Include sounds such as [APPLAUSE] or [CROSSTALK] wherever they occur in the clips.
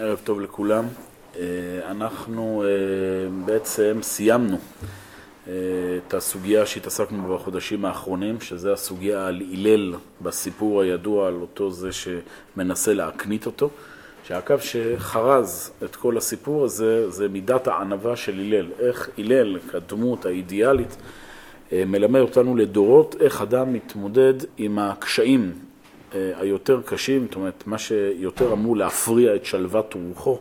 ערב טוב לכולם. אה, אנחנו אה, בעצם סיימנו אה, את הסוגיה שהתעסקנו בה בחודשים האחרונים, שזה הסוגיה על הלל בסיפור הידוע על אותו זה שמנסה להקנית אותו, שהקו שחרז את כל הסיפור הזה זה מידת הענווה של הלל. איך הלל, כדמות האידיאלית, מלמד אותנו לדורות איך אדם מתמודד עם הקשיים היותר קשים, זאת אומרת, מה שיותר אמור להפריע את שלוות רוחו,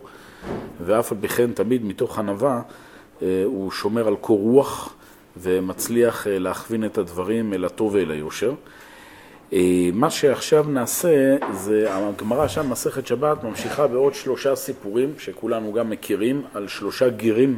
ואף על פי כן תמיד מתוך ענווה אה, הוא שומר על קור רוח ומצליח אה, להכווין את הדברים אל הטוב ואל היושר. מה שעכשיו נעשה, זה הגמרא שם, מסכת שבת, ממשיכה בעוד שלושה סיפורים שכולנו גם מכירים, על שלושה גירים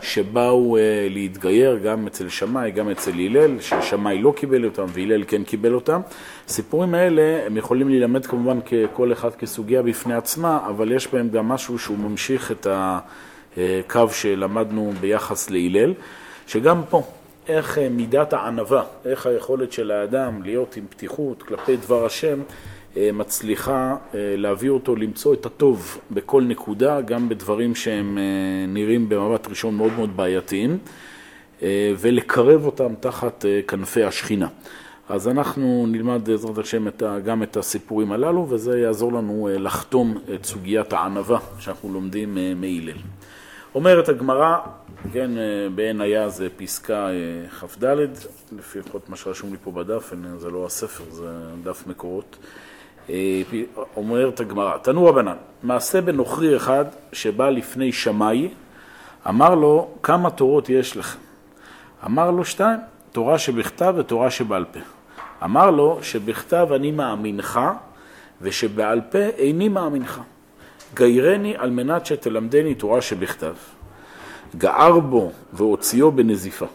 שבאו uh, להתגייר גם אצל שמאי, גם אצל הלל, ששמאי לא קיבל אותם והלל כן קיבל אותם. הסיפורים האלה, הם יכולים להילמד כמובן כל אחד כסוגיה בפני עצמה, אבל יש בהם גם משהו שהוא ממשיך את הקו שלמדנו ביחס להלל, שגם פה, איך אה, מידת הענווה, איך היכולת של האדם להיות עם פתיחות כלפי דבר השם, אה, מצליחה אה, להביא אותו למצוא את הטוב בכל נקודה, גם בדברים שהם נראים במבט ראשון מאוד מאוד בעייתיים, ולקרב אותם תחת כנפי השכינה. אז אנחנו נלמד בעזרת השם גם את הסיפורים הללו, וזה יעזור לנו לחתום את סוגיית הענווה שאנחנו לומדים מהלל. אומרת הגמרא, כן, בעין היה זה פסקה כ"ד, לפי לפחות מה שרשום לי פה בדף, זה לא הספר, זה דף מקורות. אה, אומרת הגמרא, תנו רבנן, מעשה בנוכרי אחד שבא לפני שמאי, אמר לו, כמה תורות יש לכם? אמר לו שתיים, תורה שבכתב ותורה שבעל פה. אמר לו שבכתב אני מאמינך ושבעל פה איני מאמינך. גיירני על מנת שתלמדני תורה שבכתב. גער בו והוציאו בנזיפה.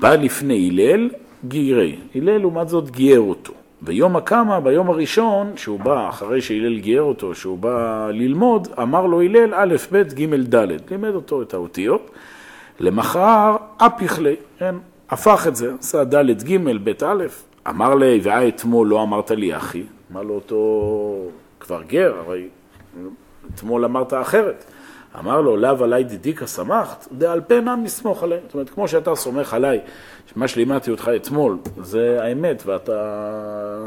בא לפני הלל, גיירי. הלל לעומת זאת גייר אותו. ויום הקמה, ביום הראשון, שהוא בא, אחרי שהלל גייר אותו, שהוא בא ללמוד, אמר לו הלל א', ב', ג', ד', לימד אותו את האותיות. למחר, אפיך לי, כן, הפך את זה, עשה ד', ג', ב', א', אמר לי, ואה אתמול לא אמרת לי אחי, אמר לו אותו כבר גר, הרי אתמול אמרת אחרת. אמר לו, לאו עלי דידיקה שמחת, דעל פה נם נסמוך עליהם. זאת אומרת, כמו שאתה סומך עליי, שמה שלימדתי אותך אתמול זה האמת ואתה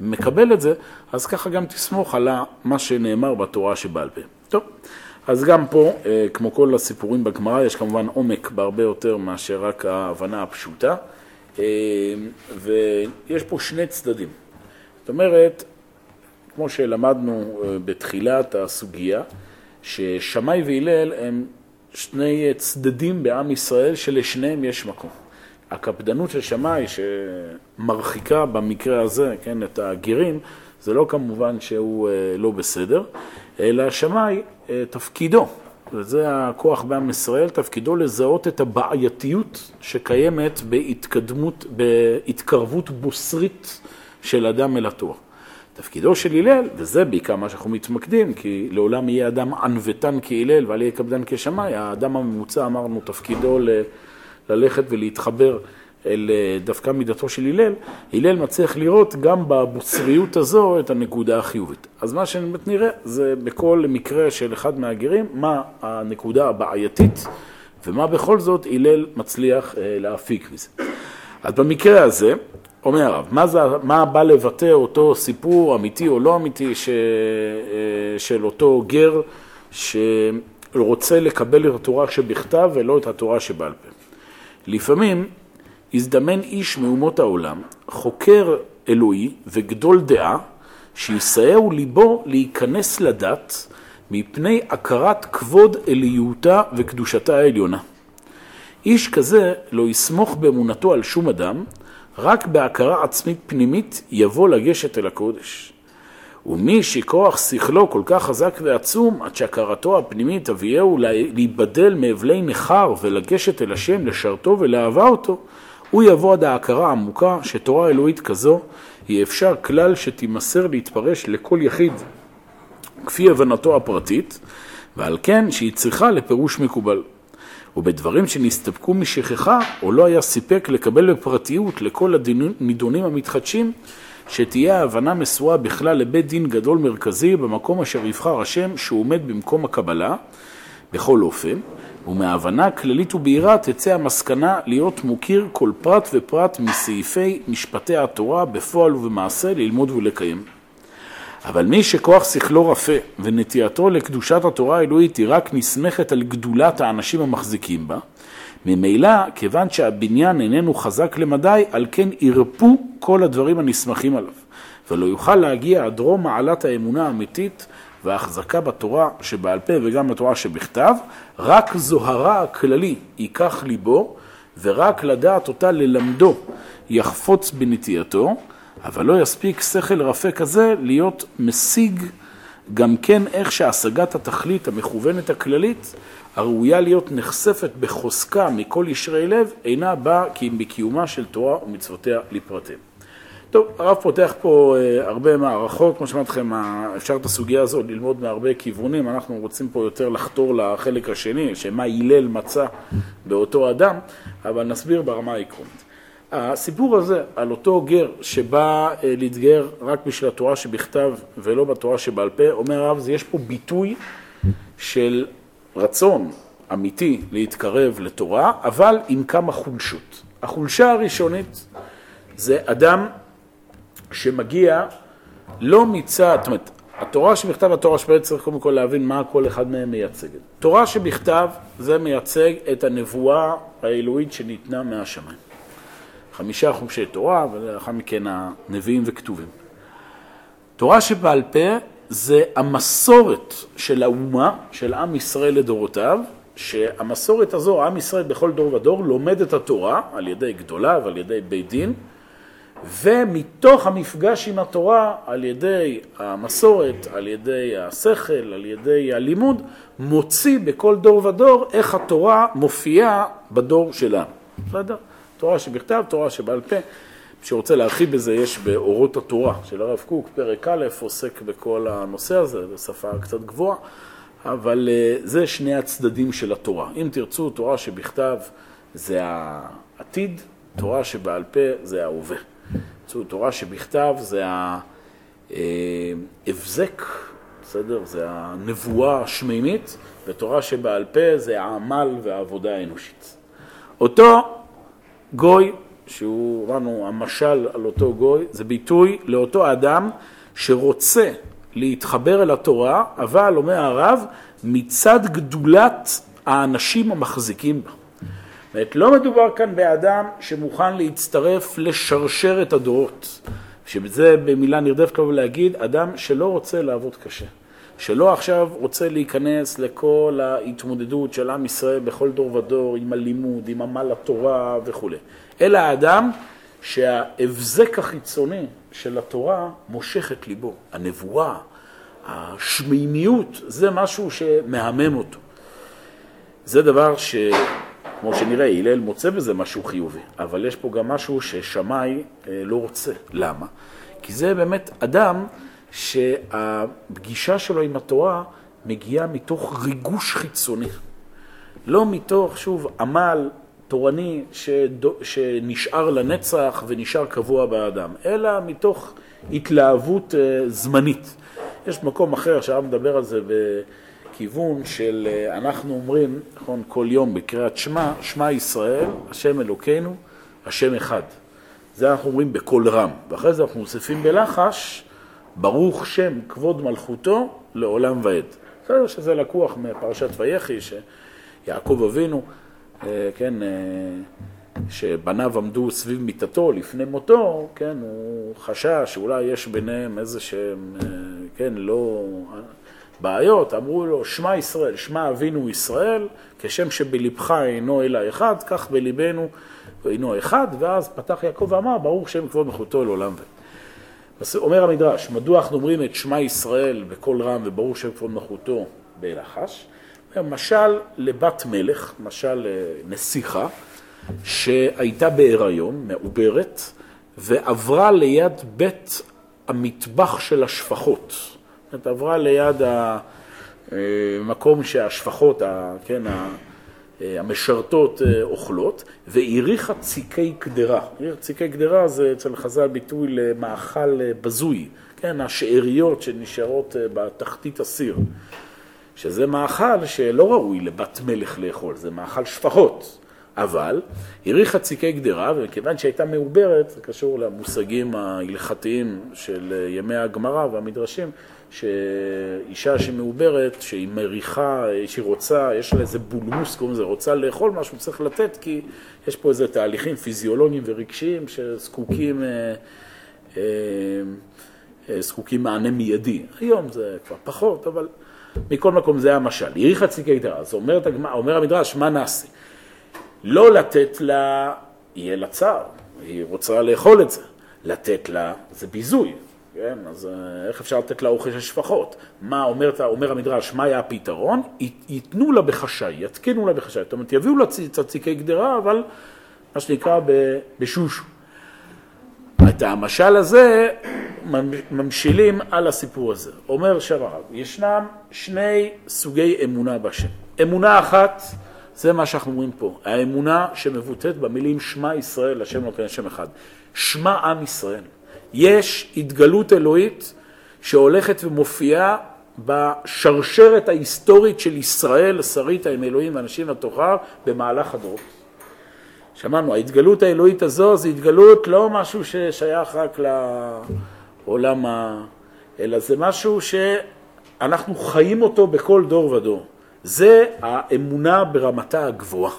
מקבל את זה, אז ככה גם תסמוך על מה שנאמר בתורה שבעל פה. טוב, אז גם פה, אה, כמו כל הסיפורים בגמרא, יש כמובן עומק בהרבה יותר מאשר רק ההבנה הפשוטה, אה, ויש פה שני צדדים. זאת אומרת, כמו שלמדנו אה, בתחילת הסוגיה, ששמאי והלל הם שני צדדים בעם ישראל שלשניהם יש מקום. הקפדנות של שמאי שמרחיקה במקרה הזה, כן, את הגרים, זה לא כמובן שהוא אה, לא בסדר, אלא שמאי אה, תפקידו, וזה הכוח בעם ישראל, תפקידו לזהות את הבעייתיות שקיימת בהתקדמות, בהתקרבות בוסרית של אדם אל התורה. תפקידו של הלל, וזה בעיקר מה שאנחנו מתמקדים, כי לעולם יהיה אדם ענוותן כהלל ואל יהיה קפדן כשמאי, האדם הממוצע אמרנו תפקידו ל... ללכת ולהתחבר אל אה, דווקא מידתו של הלל, הלל מצליח לראות גם בבוצריות הזו את הנקודה החיובית. אז מה שבאמת נראה זה בכל מקרה של אחד מהגרים, מה הנקודה הבעייתית ומה בכל זאת הלל מצליח אה, להפיק מזה. אז במקרה הזה, אומר הרב, מה, זה, מה בא לבטא אותו סיפור אמיתי או לא אמיתי ש, אה, של אותו גר שרוצה לקבל את התורה שבכתב ולא את התורה שבעל פה? לפעמים הזדמן איש מאומות העולם, חוקר אלוהי וגדול דעה, שיסייעו ליבו להיכנס לדת מפני הכרת כבוד אליותה וקדושתה העליונה. איש כזה לא יסמוך באמונתו על שום אדם, רק בהכרה עצמית פנימית יבוא לגשת אל הקודש. ומי שכוח שכלו כל כך חזק ועצום, עד שהכרתו הפנימית תביאהו להיבדל מאבלי נכר ולגשת אל השם, לשרתו ולאהבה אותו, הוא יבוא עד ההכרה העמוקה שתורה אלוהית כזו היא אפשר כלל שתימסר להתפרש לכל יחיד כפי הבנתו הפרטית, ועל כן שהיא צריכה לפירוש מקובל. ובדברים שנסתפקו משכחה, או לא היה סיפק לקבל בפרטיות לכל הנידונים המתחדשים, שתהיה ההבנה מסורה בכלל לבית דין גדול מרכזי במקום אשר יבחר השם שהוא עומד במקום הקבלה, בכל אופן, ומההבנה הכללית ובהירה תצא המסקנה להיות מוכיר כל פרט ופרט מסעיפי משפטי התורה בפועל ובמעשה ללמוד ולקיים. אבל מי שכוח שכלו רפה ונטייתו לקדושת התורה האלוהית היא רק נסמכת על גדולת האנשים המחזיקים בה, ממילא, כיוון שהבניין איננו חזק למדי, על כן ירפו כל הדברים הנסמכים עליו, ולא יוכל להגיע עד רום מעלת האמונה האמיתית וההחזקה בתורה שבעל פה וגם בתורה שבכתב, רק זוהרה הכללי ייקח ליבו, ורק לדעת אותה ללמדו יחפוץ בנטייתו, אבל לא יספיק שכל רפה כזה להיות משיג גם כן איך שהשגת התכלית המכוונת הכללית הראויה להיות נחשפת בחוזקה מכל ישרי לב, אינה באה כי אם בקיומה של תורה ומצוותיה לפרטים. טוב, הרב פותח פה אה, הרבה מערכות, כמו שאמרתי לכם, אפשר את הסוגיה הזו ללמוד מהרבה כיוונים, אנחנו רוצים פה יותר לחתור לחלק השני, שמה הלל מצא באותו אדם, אבל נסביר ברמה העקרונית. הסיפור הזה על אותו גר שבא אה, להתגייר רק בשביל התורה שבכתב ולא בתורה שבעל פה, אומר הרב, יש פה ביטוי של רצון אמיתי להתקרב לתורה, אבל עם כמה חולשות. החולשה הראשונית זה אדם שמגיע לא מצד, זאת אומרת, התורה שבכתב, התורה שבכתב צריך קודם כל להבין מה כל אחד מהם מייצג. תורה שבכתב זה מייצג את הנבואה האלוהית שניתנה מהשמיים. חמישה חומשי תורה, ולאחר מכן הנביאים וכתובים. תורה שבעל פה זה המסורת של האומה, של עם ישראל לדורותיו, שהמסורת הזו, עם ישראל בכל דור ודור, לומד את התורה על ידי גדוליו, על ידי בית דין, ומתוך המפגש עם התורה, על ידי המסורת, על ידי השכל, על ידי הלימוד, מוציא בכל דור ודור איך התורה מופיעה בדור שלנו. בסדר? תורה שבכתב, תורה שבעל פה. מי שרוצה להרחיב בזה, יש באורות התורה של הרב קוק, פרק א', עוסק בכל הנושא הזה, זו שפה קצת גבוהה, אבל אה, זה שני הצדדים של התורה. אם תרצו, תורה שבכתב זה העתיד, תורה שבעל פה זה ההווה. תרצו, תורה שבכתב זה ההבזק, בסדר? זה הנבואה השמימית, ותורה שבעל פה זה העמל והעבודה האנושית. אותו גוי שהוא, אמרנו, המשל על אותו גוי, זה ביטוי לאותו אדם שרוצה להתחבר אל התורה, אבל, אומר הרב, מצד גדולת האנשים המחזיקים בה. זאת אומרת, לא מדובר כאן באדם שמוכן להצטרף לשרשר את הדורות, שזה במילה נרדפת לו ולהגיד, אדם שלא רוצה לעבוד קשה. שלא עכשיו רוצה להיכנס לכל ההתמודדות של עם ישראל בכל דור ודור עם הלימוד, עם עמל התורה וכולי. אלא האדם שההבזק החיצוני של התורה מושך את ליבו. הנבואה, השמימיות, זה משהו שמהמם אותו. זה דבר ש... כמו שנראה, הלל מוצא בזה משהו חיובי, אבל יש פה גם משהו ששמאי אה, לא רוצה. למה? כי זה באמת אדם שהפגישה שלו עם התורה מגיעה מתוך ריגוש חיצוני. לא מתוך, שוב, עמל תורני שדו, שנשאר לנצח ונשאר קבוע באדם, אלא מתוך התלהבות uh, זמנית. יש מקום אחר שהרב מדבר על זה בכיוון של uh, אנחנו אומרים, נכון, כל יום בקריאת שמע, שמע ישראל, השם אלוקינו, השם אחד. זה אנחנו אומרים בקול רם, ואחרי זה אנחנו מוסיפים בלחש, ברוך שם כבוד מלכותו לעולם ועד. בסדר שזה לקוח מפרשת ויחי, שיעקב אבינו אה, כן, אה, שבניו עמדו סביב מיטתו לפני מותו, כן, הוא חשש שאולי יש ביניהם איזה שהם, אה, כן, לא... בעיות, אמרו לו, שמע ישראל, שמע אבינו ישראל, כשם שבלבך אינו אלא אחד, כך בליבנו אינו אחד, ואז פתח יעקב ואמר, ברוך שם כבוד מלכותו לעולם ו... אומר המדרש, מדוע אנחנו אומרים את שמע ישראל בקול רם וברוך שם כבוד מלכותו בלחש? משל לבת מלך, משל נסיכה, שהייתה בהיריון, מעוברת, ועברה ליד בית המטבח של השפחות. זאת אומרת, עברה ליד המקום שהשפחות, כן, המשרתות אוכלות, והאריכה ציקי קדרה. ציקי קדרה זה אצל חז"ל ביטוי למאכל בזוי, כן, השאריות שנשארות בתחתית הסיר. שזה מאכל שלא ראוי לבת מלך לאכול, זה מאכל שפחות. אבל האריכה ציקי גדרה, וכיוון שהייתה מעוברת, זה קשור למושגים ההלכתיים של ימי הגמרא והמדרשים, שאישה שמעוברת, שהיא מריחה, שהיא רוצה, יש לה איזה בולמוס, קוראים לזה, רוצה לאכול משהו, צריך לתת, כי יש פה איזה תהליכים פיזיולוגיים ורגשיים שזקוקים אה, אה, אה, זקוקים מענה מיידי. היום זה כבר פחות, אבל מכל מקום זה המשל. האריכה ציקי גדרה, אז אומר, אומר המדרש, מה נעשה? לא לתת לה, יהיה לה צער, היא רוצה לאכול את זה. לתת לה, זה ביזוי, כן? אז אה, איך אפשר לתת לה אוכל של שפחות? מה אומר, אומר המדרש, מה היה הפתרון? ייתנו לה בחשאי, יתקינו לה בחשאי. זאת אומרת, יביאו לה צציקי גדרה, אבל מה שנקרא בשושו. את המשל הזה ממשילים על הסיפור הזה. אומר שרב, ישנם שני סוגי אמונה בשם. אמונה אחת, זה מה שאנחנו אומרים פה, האמונה שמבוטאת במילים שמע ישראל, השם לא כן שם אחד. שמע עם ישראל. יש התגלות אלוהית שהולכת ומופיעה בשרשרת ההיסטורית של ישראל, שרית עם אלוהים ואנשים לתוכר, במהלך הדורות. שמענו, ההתגלות האלוהית הזו זה התגלות לא משהו ששייך רק לעולם ה... אלא זה משהו שאנחנו חיים אותו בכל דור ודור. זה האמונה ברמתה הגבוהה.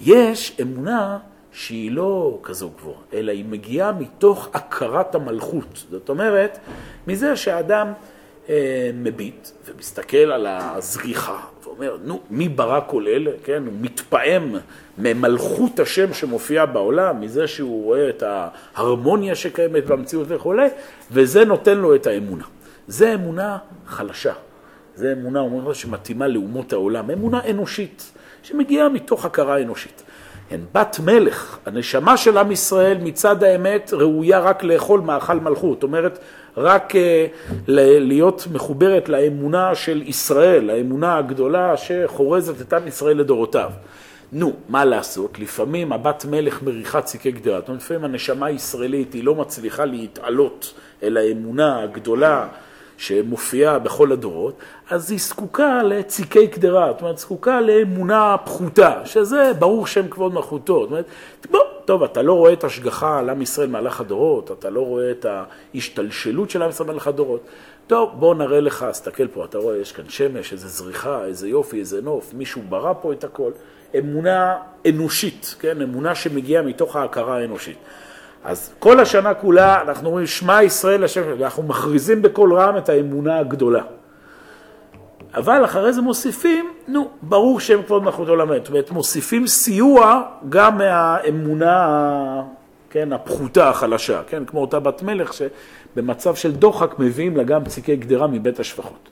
יש אמונה שהיא לא כזו גבוהה, אלא היא מגיעה מתוך הכרת המלכות. זאת אומרת, מזה שאדם אה, מביט ומסתכל על הזריחה ואומר, נו, מי ברא כל אלה? כן, הוא מתפעם ממלכות השם שמופיעה בעולם, מזה שהוא רואה את ההרמוניה שקיימת במציאות וכולי, וזה נותן לו את האמונה. זה אמונה חלשה. זה אמונה, אומרים שמתאימה לאומות העולם. אמונה אנושית, שמגיעה מתוך הכרה אנושית. הן בת מלך, הנשמה של עם ישראל מצד האמת ראויה רק לאכול מאכל מלכות. זאת אומרת, רק uh, להיות מחוברת לאמונה של ישראל, האמונה הגדולה שחורזת את עם ישראל לדורותיו. נו, מה לעשות? לפעמים הבת מלך מריחה ציקי גדרה. זאת אומרת, לפעמים הנשמה הישראלית היא לא מצליחה להתעלות אל האמונה הגדולה שמופיעה בכל הדורות, אז היא זקוקה לציקי קדרה, זאת אומרת, זקוקה לאמונה פחותה, שזה ברור שם כבוד מלכותו. זאת אומרת, בוא, טוב, אתה לא רואה את השגחה על עם ישראל מהלך הדורות, אתה לא רואה את ההשתלשלות של עם ישראל מהלך הדורות. טוב, בוא נראה לך, תסתכל פה, אתה רואה, יש כאן שמש, איזה זריחה, איזה יופי, איזה נוף, מישהו ברא פה את הכל. אמונה אנושית, כן? אמונה שמגיעה מתוך ההכרה האנושית. אז כל השנה כולה אנחנו אומרים שמע ישראל השם, ואנחנו מכריזים בקול רם את האמונה הגדולה. אבל אחרי זה מוסיפים, נו, ברור שהם כבוד מלכות עולמית. זאת אומרת, מוסיפים סיוע גם מהאמונה, כן, הפחותה, החלשה, כן, כמו אותה בת מלך שבמצב של דוחק מביאים לה גם פסיקי גדרה מבית השפחות.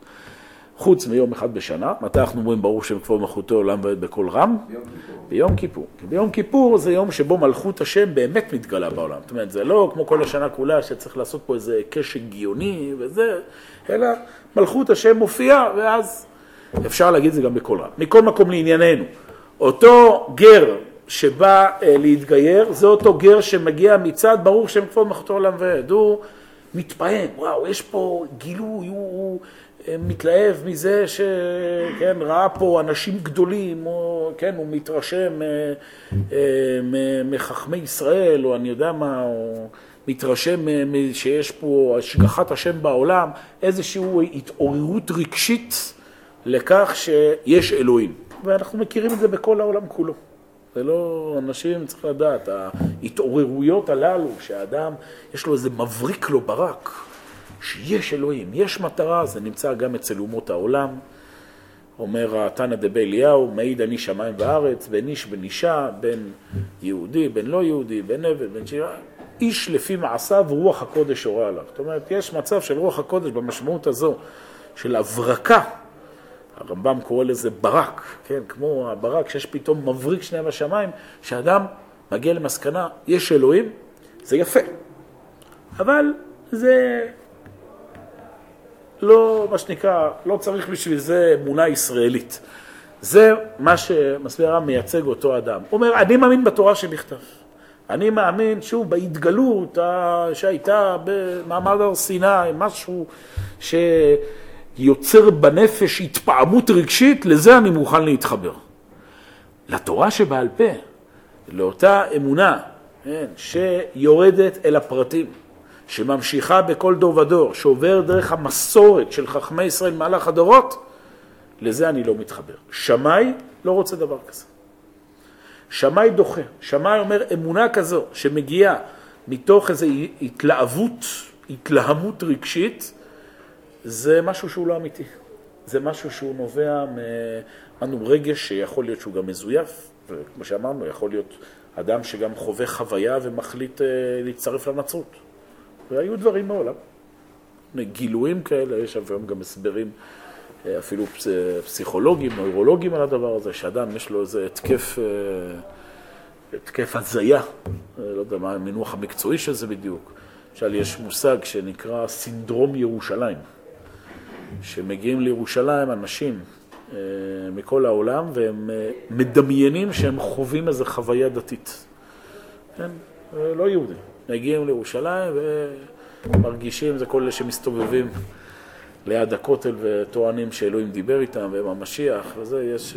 חוץ מיום אחד בשנה, מתי אנחנו אומרים ברור שם כבוד מלכותו עולם ועד בקול רם? ביום כיפור. ביום כיפור. ביום כיפור זה יום שבו מלכות השם באמת מתגלה בעולם. זאת אומרת, זה לא כמו כל השנה כולה שצריך לעשות פה איזה קש הגיוני וזה, אלא מלכות השם מופיעה, ואז אפשר להגיד את זה גם בקול רם. מכל מקום לענייננו, אותו גר שבא אה, להתגייר, זה אותו גר שמגיע מצד ברור שם כבוד מלכותו עולם ועד. הוא מתפעם, וואו, יש פה גילוי, הוא... הוא מתלהב מזה שכן, ראה פה אנשים גדולים, או, כן, הוא מתרשם אה, אה, מחכמי ישראל, או אני יודע מה, או מתרשם שיש פה השגחת השם בעולם, איזושהי התעוררות רגשית לכך שיש אלוהים. ואנחנו מכירים את זה בכל העולם כולו. זה לא, אנשים צריך לדעת, ההתעוררויות הללו, שהאדם, יש לו איזה מבריק לו ברק. שיש אלוהים, יש מטרה, זה נמצא גם אצל אומות העולם. אומר התנא דבי אליהו, מעיד אני שמיים וארץ, בין איש בין אישה, בין יהודי, בין לא יהודי, בין עבד, בין שירה. איש לפי מעשיו רוח הקודש הורה עליו. זאת אומרת, יש מצב של רוח הקודש במשמעות הזו, של הברקה. הרמב"ם קורא לזה ברק, כן, כמו הברק שיש פתאום מבריק שניהם בשמיים, שאדם מגיע למסקנה, יש אלוהים, זה יפה. אבל זה לא, מה שנקרא, לא צריך בשביל זה אמונה ישראלית. זה מה שמסביר הרב מייצג אותו אדם. הוא אומר, אני מאמין בתורה שבכתב. אני מאמין, שוב, בהתגלות שהייתה במעמד הר סיני, משהו שיוצר בנפש התפעמות רגשית, לזה אני מוכן להתחבר. לתורה שבעל פה, לאותה אמונה, כן, שיורדת אל הפרטים, שממשיכה בכל דור ודור, שעובר דרך המסורת של חכמי ישראל במהלך הדורות, לזה אני לא מתחבר. שמאי לא רוצה דבר כזה. שמאי דוחה. שמאי אומר אמונה כזו שמגיעה מתוך איזו התלהבות, התלהמות רגשית, זה משהו שהוא לא אמיתי. זה משהו שהוא נובע מאנו רגש שיכול להיות שהוא גם מזויף, וכמו שאמרנו, יכול להיות אדם שגם חווה חוויה ומחליט אה, להצטרף לנצרות. והיו דברים מעולם. גילויים כאלה, יש היום גם הסברים אה, אפילו פסיכולוגים, נוירולוגים על הדבר הזה, שאדם יש לו איזה התקף, אה, התקף הזיה, אה, לא יודע מה המינוח המקצועי של זה בדיוק. למשל, יש מושג שנקרא סינדרום ירושלים, שמגיעים לירושלים אנשים מכל העולם והם מדמיינים שהם חווים איזו חוויה דתית. כן? לא יהודים. מגיעים לירושלים ומרגישים, זה כל אלה שמסתובבים ליד הכותל וטוענים שאלוהים דיבר איתם והם המשיח וזה, יש,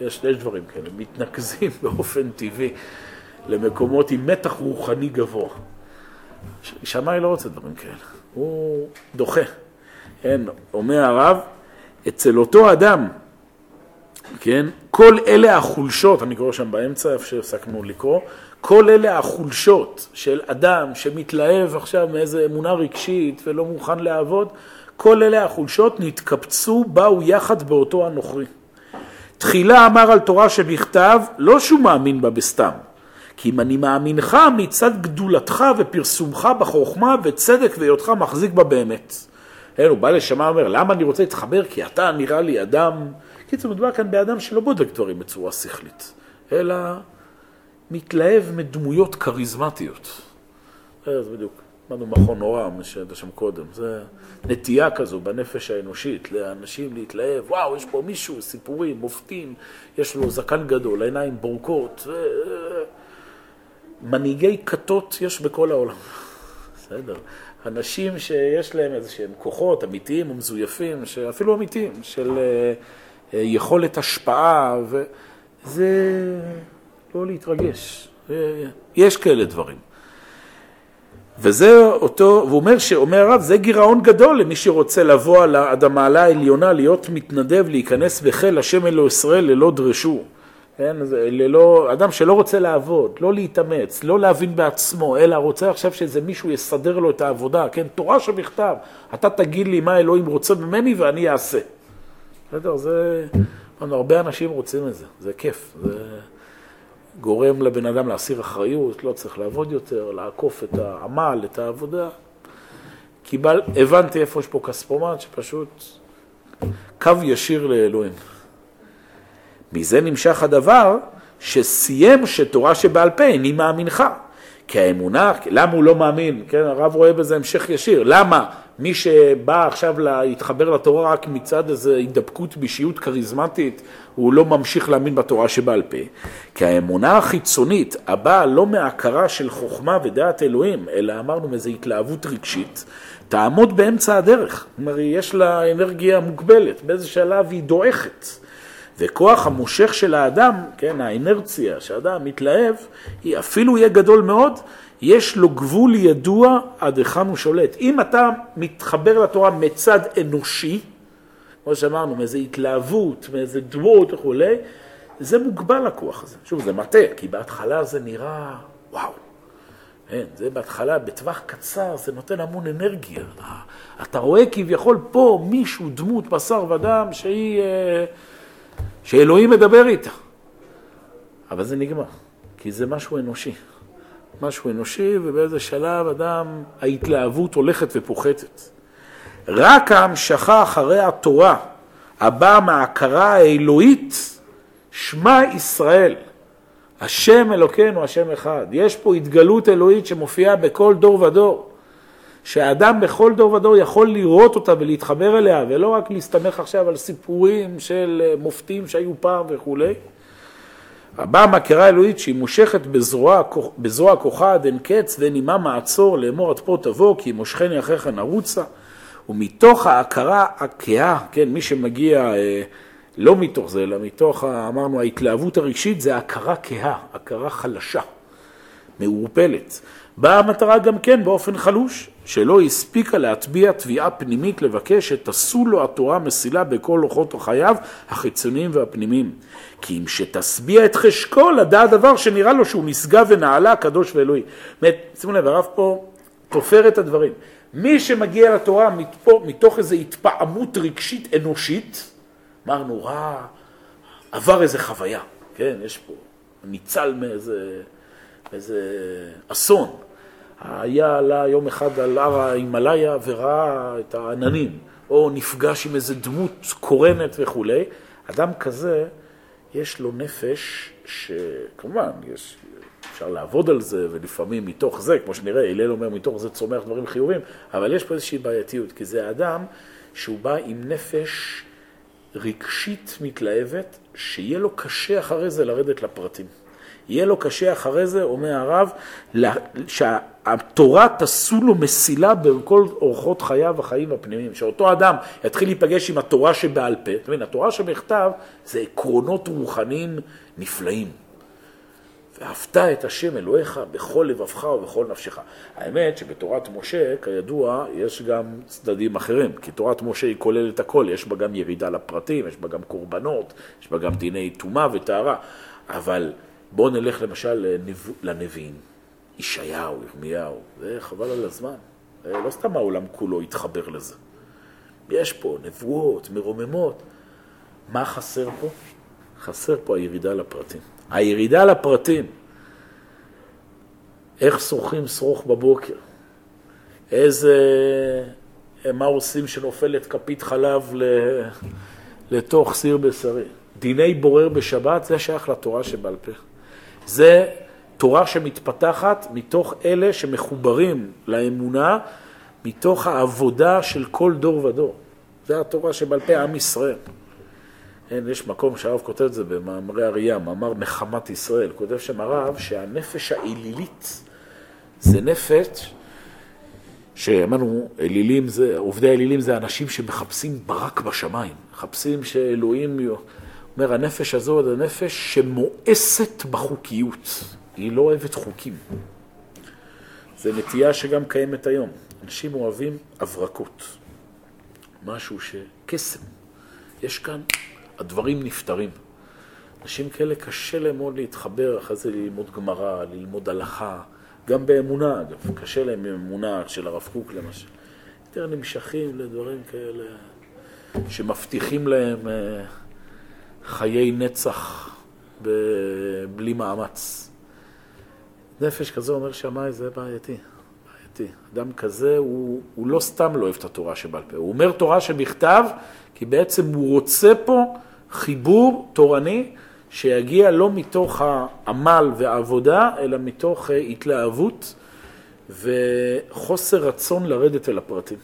יש, יש דברים כאלה, מתנקזים [LAUGHS] באופן טבעי למקומות עם מתח רוחני גבוה. שמאי לא רוצה דברים כאלה, הוא דוחה. כן, אומר הרב, אצל אותו אדם, כן, כל אלה החולשות, אני קורא שם באמצע, איפה שהפסקנו לקרוא, כל אלה החולשות של אדם שמתלהב עכשיו מאיזו אמונה רגשית ולא מוכן לעבוד, כל אלה החולשות נתקבצו, באו יחד באותו הנוכרי. תחילה אמר על תורה שבכתב, לא שהוא מאמין בה בסתם, כי אם אני מאמינך מצד גדולתך ופרסומך בחוכמה וצדק והיותך מחזיק בה באמת. כן, הוא בא לשמה ואומר, למה אני רוצה להתחבר? כי אתה נראה לי אדם... קיצור, מדובר כאן באדם שלא בודק דברים בצורה שכלית, אלא מתלהב מדמויות כריזמטיות. זה בדיוק. למדנו מכון הורם, שהיית שם קודם, זה נטייה כזו בנפש האנושית, לאנשים להתלהב, וואו, יש פה מישהו, סיפורים, מופתים, יש לו זקן גדול, עיניים בורקות, מנהיגי כתות יש בכל העולם, בסדר. אנשים שיש להם איזה שהם כוחות אמיתיים או מזויפים, אפילו אמיתיים, של אה, אה, יכולת השפעה, וזה לא להתרגש. יש כאלה דברים. וזה אותו, והוא אומר, שאומר הרב, זה גירעון גדול למי שרוצה לבוא עד המעלה העליונה, להיות מתנדב, להיכנס בחיל השם אלו ישראל ללא דרשו. כן, ללא, אדם שלא רוצה לעבוד, לא להתאמץ, לא להבין בעצמו, אלא רוצה עכשיו שאיזה מישהו יסדר לו את העבודה, כן, תורה שבכתב, אתה תגיד לי מה אלוהים רוצה ממני ואני אעשה. בסדר, זה, הרבה אנשים רוצים את זה, זה כיף, זה... גורם לבן אדם להסיר אחריות, לא צריך לעבוד יותר, לעקוף את העמל, את העבודה. קיבל, הבנתי איפה יש פה כספומט, שפשוט קו ישיר לאלוהים. מזה נמשך הדבר שסיים שתורה שבעל פה איני מאמינך. כי האמונה, למה הוא לא מאמין? כן, הרב רואה בזה המשך ישיר. למה מי שבא עכשיו להתחבר לתורה רק מצד איזו הידבקות באישיות כריזמטית, הוא לא ממשיך להאמין בתורה שבעל פה? כי האמונה החיצונית, הבאה לא מהכרה של חוכמה ודעת אלוהים, אלא אמרנו מאיזו התלהבות רגשית, תעמוד באמצע הדרך. כלומר, יש לה אנרגיה מוגבלת, באיזה שלב היא דועכת. וכוח המושך של האדם, כן, האנרציה שהאדם מתלהב, היא אפילו יהיה גדול מאוד, יש לו גבול ידוע עד היכן הוא שולט. אם אתה מתחבר לתורה מצד אנושי, כמו שאמרנו, מאיזו התלהבות, מאיזו דמות וכולי, זה מוגבל הכוח הזה. שוב, זה מטה, כי בהתחלה זה נראה, וואו. כן, זה בהתחלה, בטווח קצר, זה נותן המון אנרגיה. אתה רואה כביכול פה מישהו, דמות, בשר ודם, שהיא... אה, שאלוהים מדבר איתה. אבל זה נגמר, כי זה משהו אנושי. משהו אנושי, ובאיזה שלב אדם, ההתלהבות הולכת ופוחתת. רק ההמשכה אחרי התורה, הבאה מההכרה האלוהית, שמע ישראל, השם אלוקינו, השם אחד. יש פה התגלות אלוהית שמופיעה בכל דור ודור. שהאדם בכל דור ודור יכול לראות אותה ולהתחבר אליה, ולא רק להסתמך עכשיו על סיפורים של מופתים שהיו פעם וכולי. הבאה מהכרה אלוהית שהיא מושכת בזרוע, בזרוע כוחה עד אין קץ ואין עימה מעצור לאמור עד פה תבוא כי מושכני אחריך נרוצה ומתוך ההכרה הכהה, כן, מי שמגיע אה, לא מתוך זה אלא מתוך, אמרנו, ההתלהבות הרגשית זה הכרה כהה, הכרה חלשה, מעורפלת. באה המטרה גם כן באופן חלוש, שלא הספיקה להטביע תביעה פנימית לבקש שתסו לו התורה מסילה בכל אורחות חייו החיצוניים והפנימיים. כי אם שתשביע את חשקו לדעת דבר שנראה לו שהוא נשגב ונעלה, קדוש ואלוהי. באמת, שימו לב, הרב פה תופר את הדברים. מי שמגיע לתורה מתוך, מתוך איזו התפעמות רגשית אנושית, אמרנו, רע, עבר איזה חוויה, כן, יש פה, ניצל מאיזה, מאיזה אסון. היה עלה יום אחד על הר ההימאליה וראה את העננים, או נפגש עם איזה דמות קורנת וכולי. אדם כזה, יש לו נפש שכמובן, יש, אפשר לעבוד על זה, ולפעמים מתוך זה, כמו שנראה, הלל אומר, מתוך זה צומח דברים חיובים, אבל יש פה איזושהי בעייתיות, כי זה אדם שהוא בא עם נפש רגשית מתלהבת, שיהיה לו קשה אחרי זה לרדת לפרטים. יהיה לו קשה אחרי זה, אומר הרב, שהתורה תעשו לו מסילה בכל אורחות חייו החיים הפנימיים. שאותו אדם יתחיל להיפגש עם התורה שבעל פה, אתה מבין, התורה שבכתב זה עקרונות רוחניים נפלאים. ואהבת את השם אלוהיך בכל לבבך ובכל נפשך. האמת שבתורת משה, כידוע, יש גם צדדים אחרים, כי תורת משה היא כוללת הכל, יש בה גם ירידה לפרטים, יש בה גם קורבנות, יש בה גם דיני טומאה וטהרה, אבל בואו נלך למשל לנביאים, ישעיהו, ירמיהו, זה חבל על הזמן. לא סתם העולם כולו יתחבר לזה. יש פה נבואות, מרוממות. מה חסר פה? חסר פה הירידה לפרטים. הירידה לפרטים. איך שורכים שרוך בבוקר? איזה... מה עושים שנופלת כפית חלב לתוך סיר בשרי? דיני בורר בשבת, זה שייך לתורה שבעל פה. זה תורה שמתפתחת מתוך אלה שמחוברים לאמונה, מתוך העבודה של כל דור ודור. זה התורה שבעל פה עם ישראל. אין, יש מקום שהרב כותב את זה במאמרי אריה, מאמר נחמת ישראל. כותב שם הרב שהנפש האלילית זה נפש שאמרנו, אלילים זה, עובדי האלילים זה אנשים שמחפשים ברק בשמיים, מחפשים שאלוהים אומר, הנפש הזו זה נפש שמואסת בחוקיות, היא לא אוהבת חוקים. זו נטייה שגם קיימת היום. אנשים אוהבים הברקות, משהו שקסם. יש כאן, הדברים נפתרים. אנשים כאלה קשה להם מאוד להתחבר, אחרי זה ללמוד גמרא, ללמוד הלכה, גם באמונה אגב, קשה להם עם אמונה של הרב קוק למשל. יותר נמשכים לדברים כאלה שמבטיחים להם... אה, חיי נצח בלי מאמץ. נפש כזה אומר שמאי זה בעייתי, בעייתי. אדם כזה הוא, הוא לא סתם לא אוהב את התורה שבעל פה, הוא אומר תורה שבכתב כי בעצם הוא רוצה פה חיבור תורני שיגיע לא מתוך העמל והעבודה, אלא מתוך התלהבות וחוסר רצון לרדת אל הפרטים.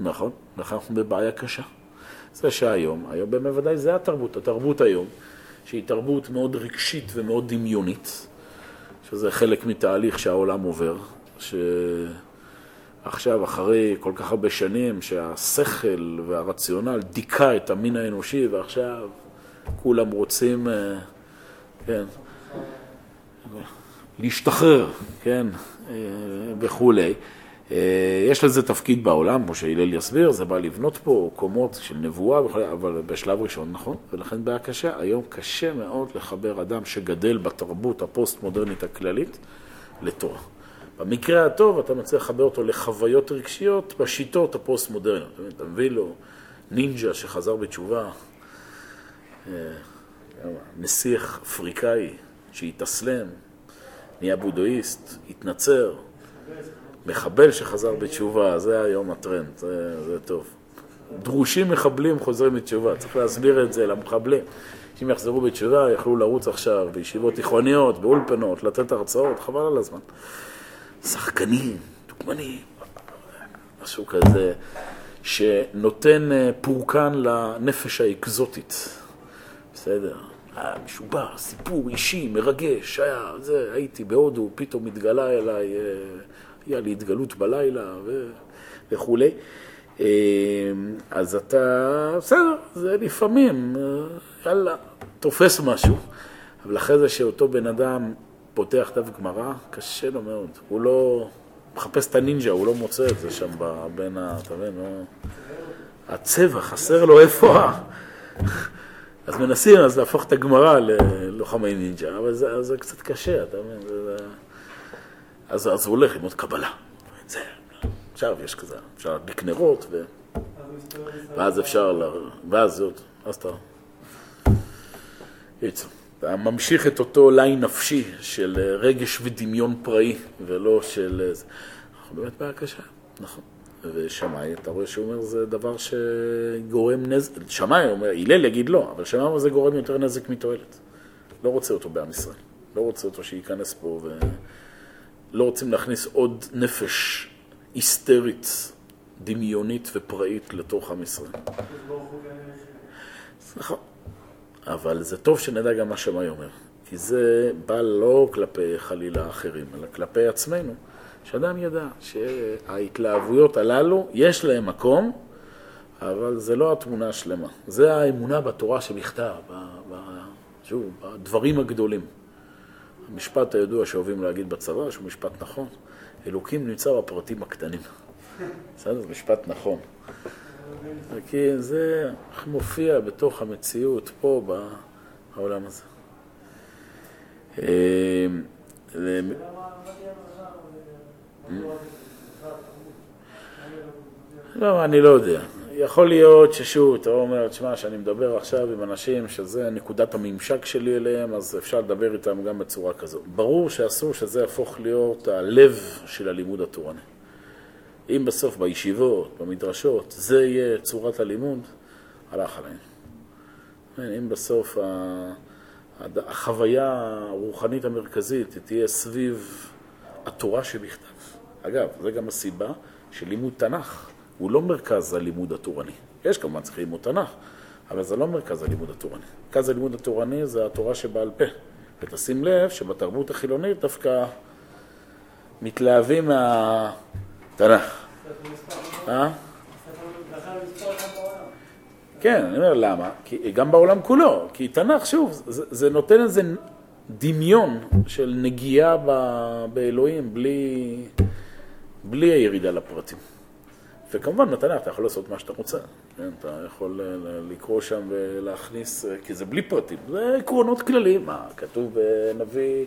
נכון, אנחנו בבעיה קשה. זה שהיום, היום באמת ודאי זה התרבות, התרבות היום, שהיא תרבות מאוד רגשית ומאוד דמיונית, שזה חלק מתהליך שהעולם עובר, שעכשיו, אחרי כל כך הרבה שנים, שהשכל והרציונל דיכא את המין האנושי, ועכשיו כולם רוצים, אה, כן, להשתחרר, כן, אה, וכולי. אה, יש לזה תפקיד בעולם, כמו שהלל יסביר, זה בא לבנות פה קומות של נבואה, אבל בשלב ראשון, נכון, ולכן בעיה קשה. היום קשה מאוד לחבר אדם שגדל בתרבות הפוסט-מודרנית הכללית לתורה. במקרה הטוב אתה מצליח לחבר אותו לחוויות רגשיות בשיטות הפוסט-מודרניות. אתה מביא לו נינג'ה שחזר בתשובה, אה, נסיך אפריקאי שהתאסלם, נהיה בודהיסט, התנצר. מחבל שחזר בתשובה, זה היום הטרנד, זה, זה טוב. דרושים מחבלים חוזרים בתשובה, צריך להסביר את זה למחבלים. שאם יחזרו בתשובה, יכלו לרוץ עכשיו בישיבות תיכוניות, באולפנות, לתת הרצאות, חבל על הזמן. שחקני, דוגמני, משהו כזה, שנותן אה, פורקן לנפש האקזוטית. בסדר, היה משובח, סיפור אישי, מרגש, היה, זה, הייתי בהודו, פתאום התגלה אליי, אה, היה לי התגלות בלילה ו... וכולי. אה, אז אתה, בסדר, זה לפעמים, יאללה, תופס משהו. אבל אחרי זה שאותו בן אדם פותח דף גמרא, קשה לו מאוד. הוא לא מחפש את הנינג'ה, הוא לא מוצא את זה שם בין ה... אתה מבין? לא... הצבע, חסר לו איפה ה... אז מנסים אז להפוך את הגמרא ללוחמי נינג'ה, אבל זה, זה קצת קשה, אתה מבין? זה... אז, אז הוא הולך ללמוד קבלה. זה, עכשיו יש כזה, אפשר להדליק נרות, ו... ואז אפשר, ואז זה עוד, אז אתה... יצא. אתה ממשיך את אותו ליין נפשי של אה, רגש ודמיון פראי, ולא של... אה, אנחנו באמת בעיה קשה, נכון. ושמאי, אתה רואה שהוא אומר, זה דבר שגורם נזק, שמאי אומר, הלל יגיד לא, אבל שמאי אומר, זה גורם יותר נזק מתועלת. לא רוצה אותו בעם ישראל. לא רוצה אותו שייכנס פה, ולא רוצים להכניס עוד נפש היסטרית, דמיונית ופראית לתוך עם ישראל. נכון. אבל זה טוב שנדע גם מה שמאי אומר, כי זה בא לא כלפי חלילה אחרים, אלא כלפי עצמנו, שאדם ידע שההתלהבויות הללו, יש להם מקום, אבל זה לא התמונה השלמה. זה האמונה בתורה שבכתב, שוב, בדברים הגדולים. המשפט הידוע שאוהבים להגיד בצבא, שהוא משפט נכון, אלוקים נמצא בפרטים הקטנים. [LAUGHS] בסדר? זה משפט נכון. כי זה מופיע בתוך המציאות פה בעולם הזה. אה, לא, אני לא יודע. יכול להיות ששוב, אתה אומר, תשמע, שאני מדבר עכשיו עם אנשים שזה נקודת הממשק שלי אליהם, אז אפשר לדבר איתם גם בצורה כזו. ברור שאסור שזה יהפוך להיות הלב של הלימוד התורני. אם בסוף בישיבות, במדרשות, זה יהיה צורת הלימוד, הלך עליהם. כן, אם בסוף החוויה הרוחנית המרכזית תהיה סביב התורה שבכתב. אגב, זו גם הסיבה שלימוד תנ"ך הוא לא מרכז הלימוד התורני. יש כמובן צריך ללמוד תנ"ך, אבל זה לא מרכז הלימוד התורני. מרכז הלימוד התורני זה התורה שבעל פה. ותשים לב שבתרבות החילונית דווקא מתלהבים מהתנ"ך. אה? כן, אני אומר למה? כי גם בעולם כולו, כי תנ"ך, שוב, זה, זה נותן איזה דמיון של נגיעה ב, באלוהים בלי, בלי הירידה לפרטים. וכמובן בתנ"ך אתה יכול לעשות מה שאתה רוצה, כן? אתה יכול לקרוא שם ולהכניס, כי זה בלי פרטים, זה עקרונות כלליים, מה, כתוב בנביא,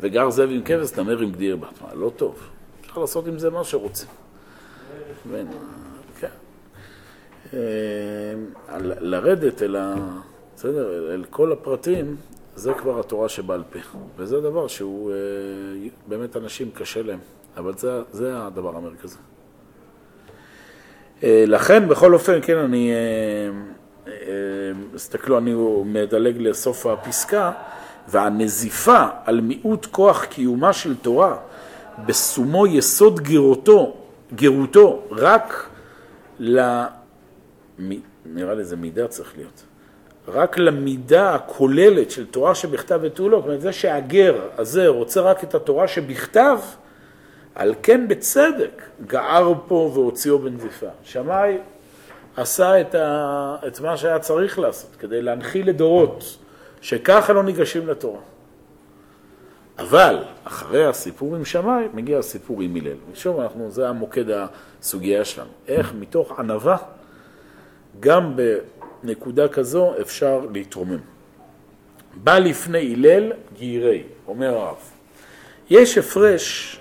וגר זאב עם כבש, תמר עם גדיר בת, מה, לא טוב, אפשר לעשות עם זה מה שרוצים. כן. אה, לרדת אל, ה... בסדר, אל כל הפרטים, זה כבר התורה שבעל פה. וזה דבר שהוא, אה, באמת אנשים קשה להם, אבל זה, זה הדבר המרכזי. אה, לכן, בכל אופן, כן, אני, תסתכלו, אני מדלג לסוף הפסקה, והנזיפה על מיעוט כוח קיומה של תורה, בסומו יסוד גירותו גירותו רק ל... נראה לי זה מידה צריך להיות. רק למידה הכוללת של תורה שבכתב ותו לא, זאת אומרת, זה שהגר הזה רוצה רק את התורה שבכתב, על כן בצדק גער פה והוציאו בנזיפה. שמאי עשה את, ה... את מה שהיה צריך לעשות כדי להנחיל לדורות שככה לא ניגשים לתורה. אבל אחרי הסיפור עם שמאי מגיע הסיפור עם הלל. ושוב, אנחנו, זה המוקד הסוגיה שלנו. איך מתוך ענווה, גם בנקודה כזו אפשר להתרומם. בא לפני הלל גירי, אומר הרב. יש הפרש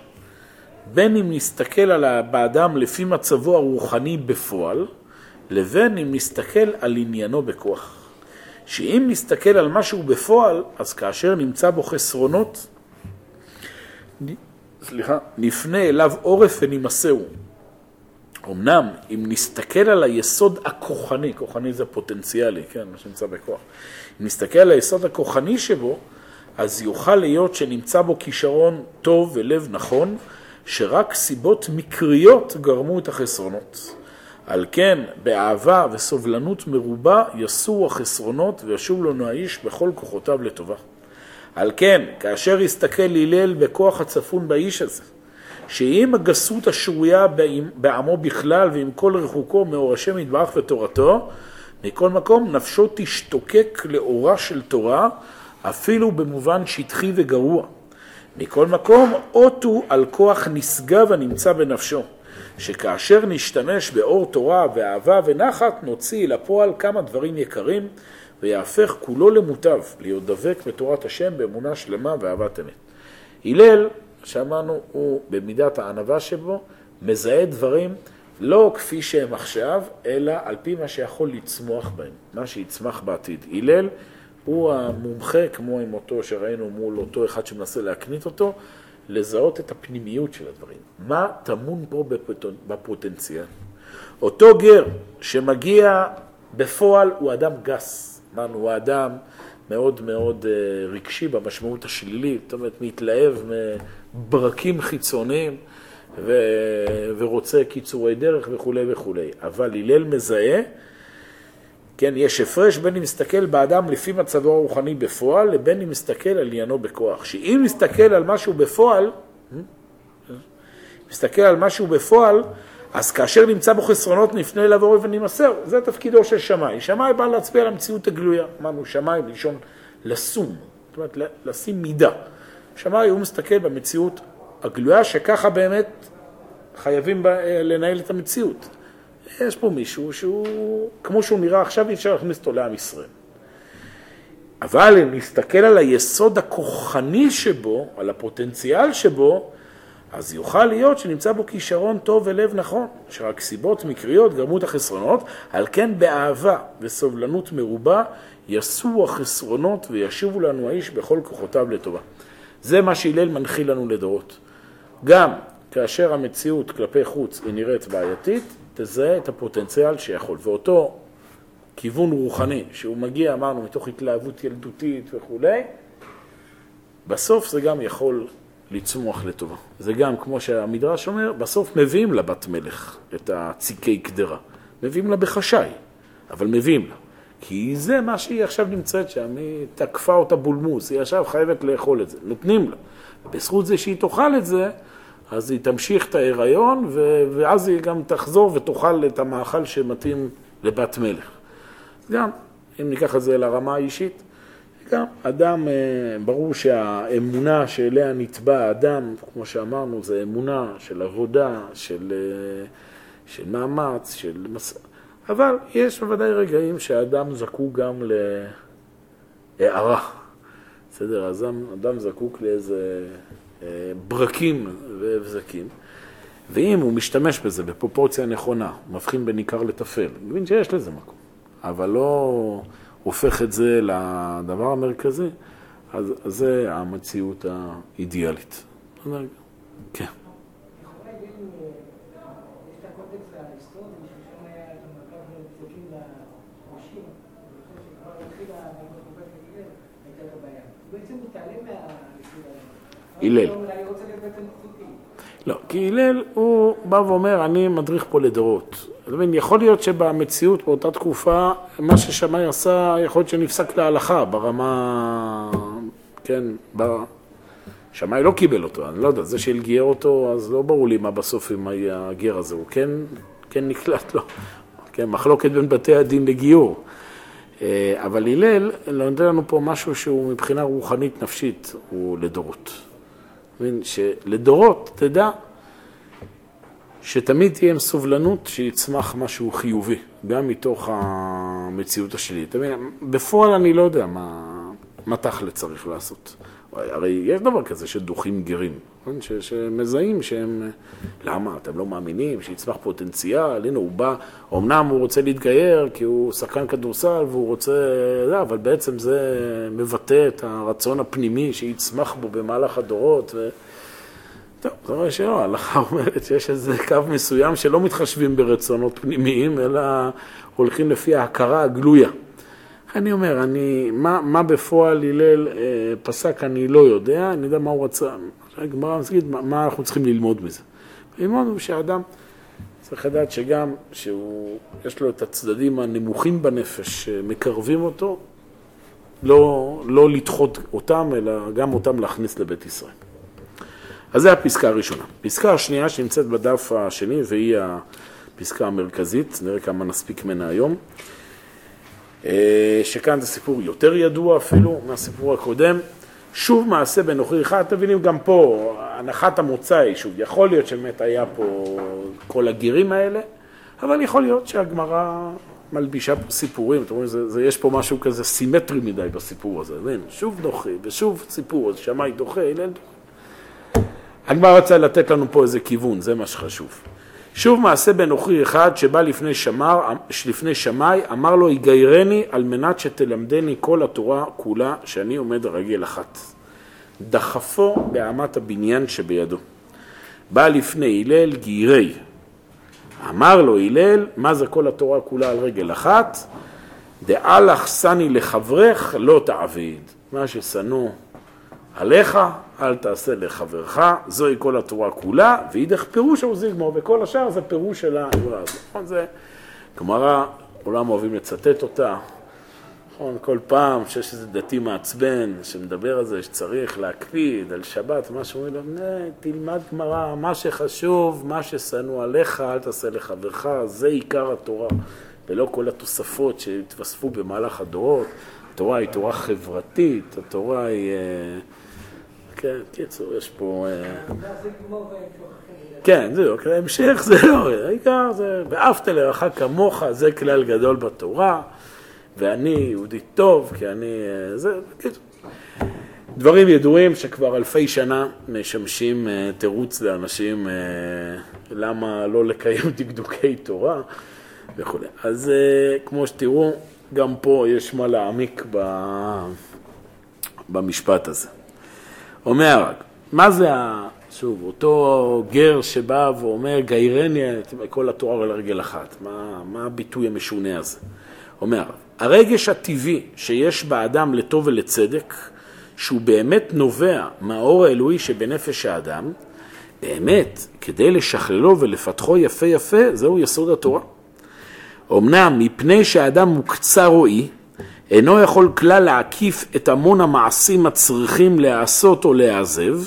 בין אם נסתכל על באדם לפי מצבו הרוחני בפועל, לבין אם נסתכל על עניינו בכוח. שאם נסתכל על משהו בפועל, אז כאשר נמצא בו חסרונות, סליחה, נפנה אליו עורף ונמסהו. אמנם, אם נסתכל על היסוד הכוחני, כוחני זה פוטנציאלי, כן, מה שנמצא בכוח, אם נסתכל על היסוד הכוחני שבו, אז יוכל להיות שנמצא בו כישרון טוב ולב נכון, שרק סיבות מקריות גרמו את החסרונות. על כן, באהבה וסובלנות מרובה יסור החסרונות וישוב לנו האיש בכל כוחותיו לטובה. על כן, כאשר יסתכל הלל בכוח הצפון באיש הזה, שעם הגסות השרויה בעמו בכלל ועם כל רחוקו מאור השם יתברך ותורתו, מכל מקום נפשו תשתוקק לאורה של תורה, אפילו במובן שטחי וגרוע. מכל מקום, אותו על כוח נשגב הנמצא בנפשו, שכאשר נשתמש באור תורה ואהבה ונחת, נוציא לפועל כמה דברים יקרים, ויהפך כולו למוטב, להיות דבק בתורת השם באמונה שלמה ואהבת אמת. הלל, שאמרנו, הוא במידת הענווה שבו, מזהה דברים לא כפי שהם עכשיו, אלא על פי מה שיכול לצמוח בהם, מה שיצמח בעתיד. הלל הוא המומחה, כמו עם אותו שראינו מול אותו אחד שמנסה להקנית אותו, לזהות את הפנימיות של הדברים. מה טמון פה בפוטנציאל? אותו גר שמגיע בפועל הוא אדם גס. אמרנו, הוא אדם מאוד מאוד אה, רגשי במשמעות השלילית, זאת אומרת, מתלהב מברקים חיצוניים. ו... ורוצה קיצורי דרך וכולי וכולי. אבל הלל מזהה, כן, יש הפרש בין אם מסתכל באדם לפי מצבו הרוחני בפועל, לבין אם מסתכל על עניינו בכוח. שאם מסתכל על משהו בפועל, מסתכל על משהו בפועל, אז כאשר נמצא בו חסרונות נפנה אליו עורף ונמסר. זה תפקידו של שמאי. שמאי בא להצביע על המציאות הגלויה. אמרנו, שמאי בלשון לשום, זאת אומרת לשים מידה. שמאי הוא מסתכל במציאות הגלויה שככה באמת חייבים לנהל את המציאות. יש פה מישהו שהוא, כמו שהוא נראה עכשיו, אי אפשר להכניס אותו לעם ישראל. אבל אם נסתכל על היסוד הכוחני שבו, על הפוטנציאל שבו, אז יוכל להיות שנמצא בו כישרון טוב ולב נכון, שרק סיבות מקריות גרמו את החסרונות, על כן באהבה וסובלנות מרובה יסו החסרונות וישובו לנו האיש בכל כוחותיו לטובה. זה מה שהלל מנחיל לנו לדורות. גם כאשר המציאות כלפי חוץ היא נראית בעייתית, תזהה את הפוטנציאל שיכול. ואותו כיוון רוחני, שהוא מגיע, אמרנו, מתוך התלהבות ילדותית וכולי, בסוף זה גם יכול לצמוח לטובה. זה גם, כמו שהמדרש אומר, בסוף מביאים לבת מלך את הציקי קדרה. מביאים לה בחשאי, אבל מביאים לה. כי זה מה שהיא עכשיו נמצאת שם, היא תקפה אותה בולמוס, היא עכשיו חייבת לאכול את זה, נותנים לה. בזכות זה שהיא תאכל את זה, אז היא תמשיך את ההיריון, ואז היא גם תחזור ותאכל את המאכל שמתאים לבת מלך. גם, אם ניקח את זה לרמה האישית, גם אדם, אה, ברור שהאמונה שאליה נתבע אדם, כמו שאמרנו, זה אמונה של עבודה, של, אה, של מאמץ, של מס... אבל יש בוודאי רגעים שהאדם זקוק גם להערה. בסדר? אז אדם זקוק לאיזה ברקים והבזקים, ואם הוא משתמש בזה בפרופורציה נכונה, הוא מבחין בין עיקר לטפל, אני מבין שיש לזה מקום, אבל לא הופך את זה לדבר המרכזי, אז, אז זה המציאות האידיאלית. כן. הלל. לא, כי הלל הוא בא ואומר, אני מדריך פה לדורות. יכול להיות שבמציאות באותה תקופה, מה ששמאי עשה, יכול להיות שנפסק להלכה ברמה, כן, ב... שמאי לא קיבל אותו, אני לא יודע, זה שהלגייר אותו, אז לא ברור לי מה בסוף עם הגר הזה, הוא כן, כן נקלט לו, כן, מחלוקת בין בתי הדין לגיור. אה, אבל הלל נותן לנו פה משהו שהוא מבחינה רוחנית נפשית, הוא לדורות. מבין? שלדורות תדע שתמיד תהיה עם סובלנות שיצמח משהו חיובי, גם מתוך המציאות השלילית. אתה מבין? בפועל אני לא יודע מה, מה תכל'ה צריך לעשות. הרי יש דבר כזה שדוחים גרים, נכון? ש, שמזהים שהם, למה, אתם לא מאמינים שיצמח פוטנציאל, הנה הוא בא, אמנם הוא רוצה להתגייר כי הוא שחקן כדורסל והוא רוצה, לא, אבל בעצם זה מבטא את הרצון הפנימי שיצמח בו במהלך הדורות. ו... טוב, זה רואה שלא, ההלכה [LAUGHS] אומרת שיש איזה קו מסוים שלא מתחשבים ברצונות פנימיים, אלא הולכים לפי ההכרה הגלויה. אני אומר, אני, מה, מה בפועל הלל אה, פסק אני לא יודע, אני יודע מה הוא רצה. הגמרא מסגיד, מה, מה אנחנו צריכים ללמוד מזה? ללמוד שהאדם צריך לדעת שגם שיש לו את הצדדים הנמוכים בנפש שמקרבים אותו, לא, לא לדחות אותם, אלא גם אותם להכניס לבית ישראל. אז זו הפסקה הראשונה. פסקה השנייה שנמצאת בדף השני, והיא הפסקה המרכזית, נראה כמה נספיק ממנה היום, אה, שכאן זה סיפור יותר ידוע אפילו מהסיפור הקודם. שוב מעשה בנוכרי אחד, אתם מבינים גם פה, הנחת המוצא היא, שוב, יכול להיות שבאמת היה פה כל הגירים האלה, אבל יכול להיות שהגמרא מלבישה פה סיפורים, אתם רואים, זה, זה, יש פה משהו כזה סימטרי מדי בסיפור הזה, בין, שוב דוחה ושוב סיפור, אז שמאי דוחה, הלל דוחה. הגמרא רצה לתת לנו פה איזה כיוון, זה מה שחשוב. שוב מעשה בנוכרי אחד שבא לפני, שמר, לפני שמאי, אמר לו, יגיירני על מנת שתלמדני כל התורה כולה, שאני עומד רגל אחת. דחפו באמת הבניין שבידו. בא לפני הלל גיירי. אמר לו הלל, מה זה כל התורה כולה על רגל אחת? דאלך שני לחברך לא תעביד. מה ששנוא עליך, אל תעשה לחברך, זוהי כל התורה כולה, ואידך פירוש הוא זיגמור, וכל השאר זה פירוש של האמרה הזאת. נכון, זה גמרא, כולם אוהבים לצטט אותה. נכון, כל פעם שיש איזה דתי מעצבן שמדבר על זה שצריך להקפיד על שבת, מה שאומרים לו, תלמד גמרא, מה שחשוב, מה ששנוא עליך, אל תעשה לחברך, זה עיקר התורה, ולא כל התוספות שהתווספו במהלך הדורות. התורה היא תורה חברתית, התורה היא... אה, כן, קיצור, יש פה... אה, כן, זהו, המשך זה לא, העיקר זה, ואהבת לרעך כמוך, זה כלל גדול בתורה, ואני יהודי טוב, כי אני... אה, זה, קיצור. דברים ידועים שכבר אלפי שנה משמשים תירוץ לאנשים למה לא לקיים [LAUGHS] דקדוקי תורה וכו'. אז כמו שתראו, גם פה יש מה להעמיק במשפט הזה. אומר מה זה, שוב, אותו גר שבא ואומר, גיירני את כל התואר על רגל אחת, מה, מה הביטוי המשונה הזה? אומר, הרגש הטבעי שיש באדם לטוב ולצדק, שהוא באמת נובע מהאור האלוהי שבנפש האדם, באמת, כדי לשכללו ולפתחו יפה יפה, זהו יסוד התורה. אמנם מפני שהאדם הוא קצר רואי, אינו יכול כלל להקיף את המון המעשים הצריכים להעשות או להעזב,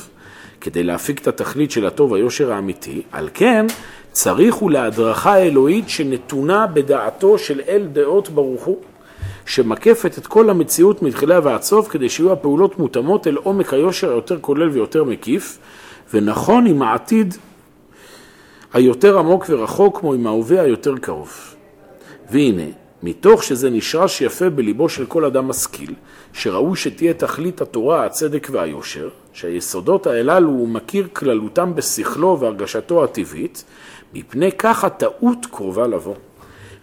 כדי להפיק את התכלית של הטוב היושר האמיתי, על כן צריך הוא להדרכה האלוהית שנתונה בדעתו של אל דעות ברוך הוא, שמקפת את כל המציאות מתחילה ועד סוף, כדי שיהיו הפעולות מותאמות אל עומק היושר היותר כולל ויותר מקיף, ונכון עם העתיד היותר עמוק ורחוק כמו עם ההווה היותר קרוב. והנה, מתוך שזה נשרש יפה בליבו של כל אדם משכיל, שראוי שתהיה תכלית התורה, הצדק והיושר, שהיסודות הללו הוא מכיר כללותם בשכלו והרגשתו הטבעית, מפני כך הטעות קרובה לבוא.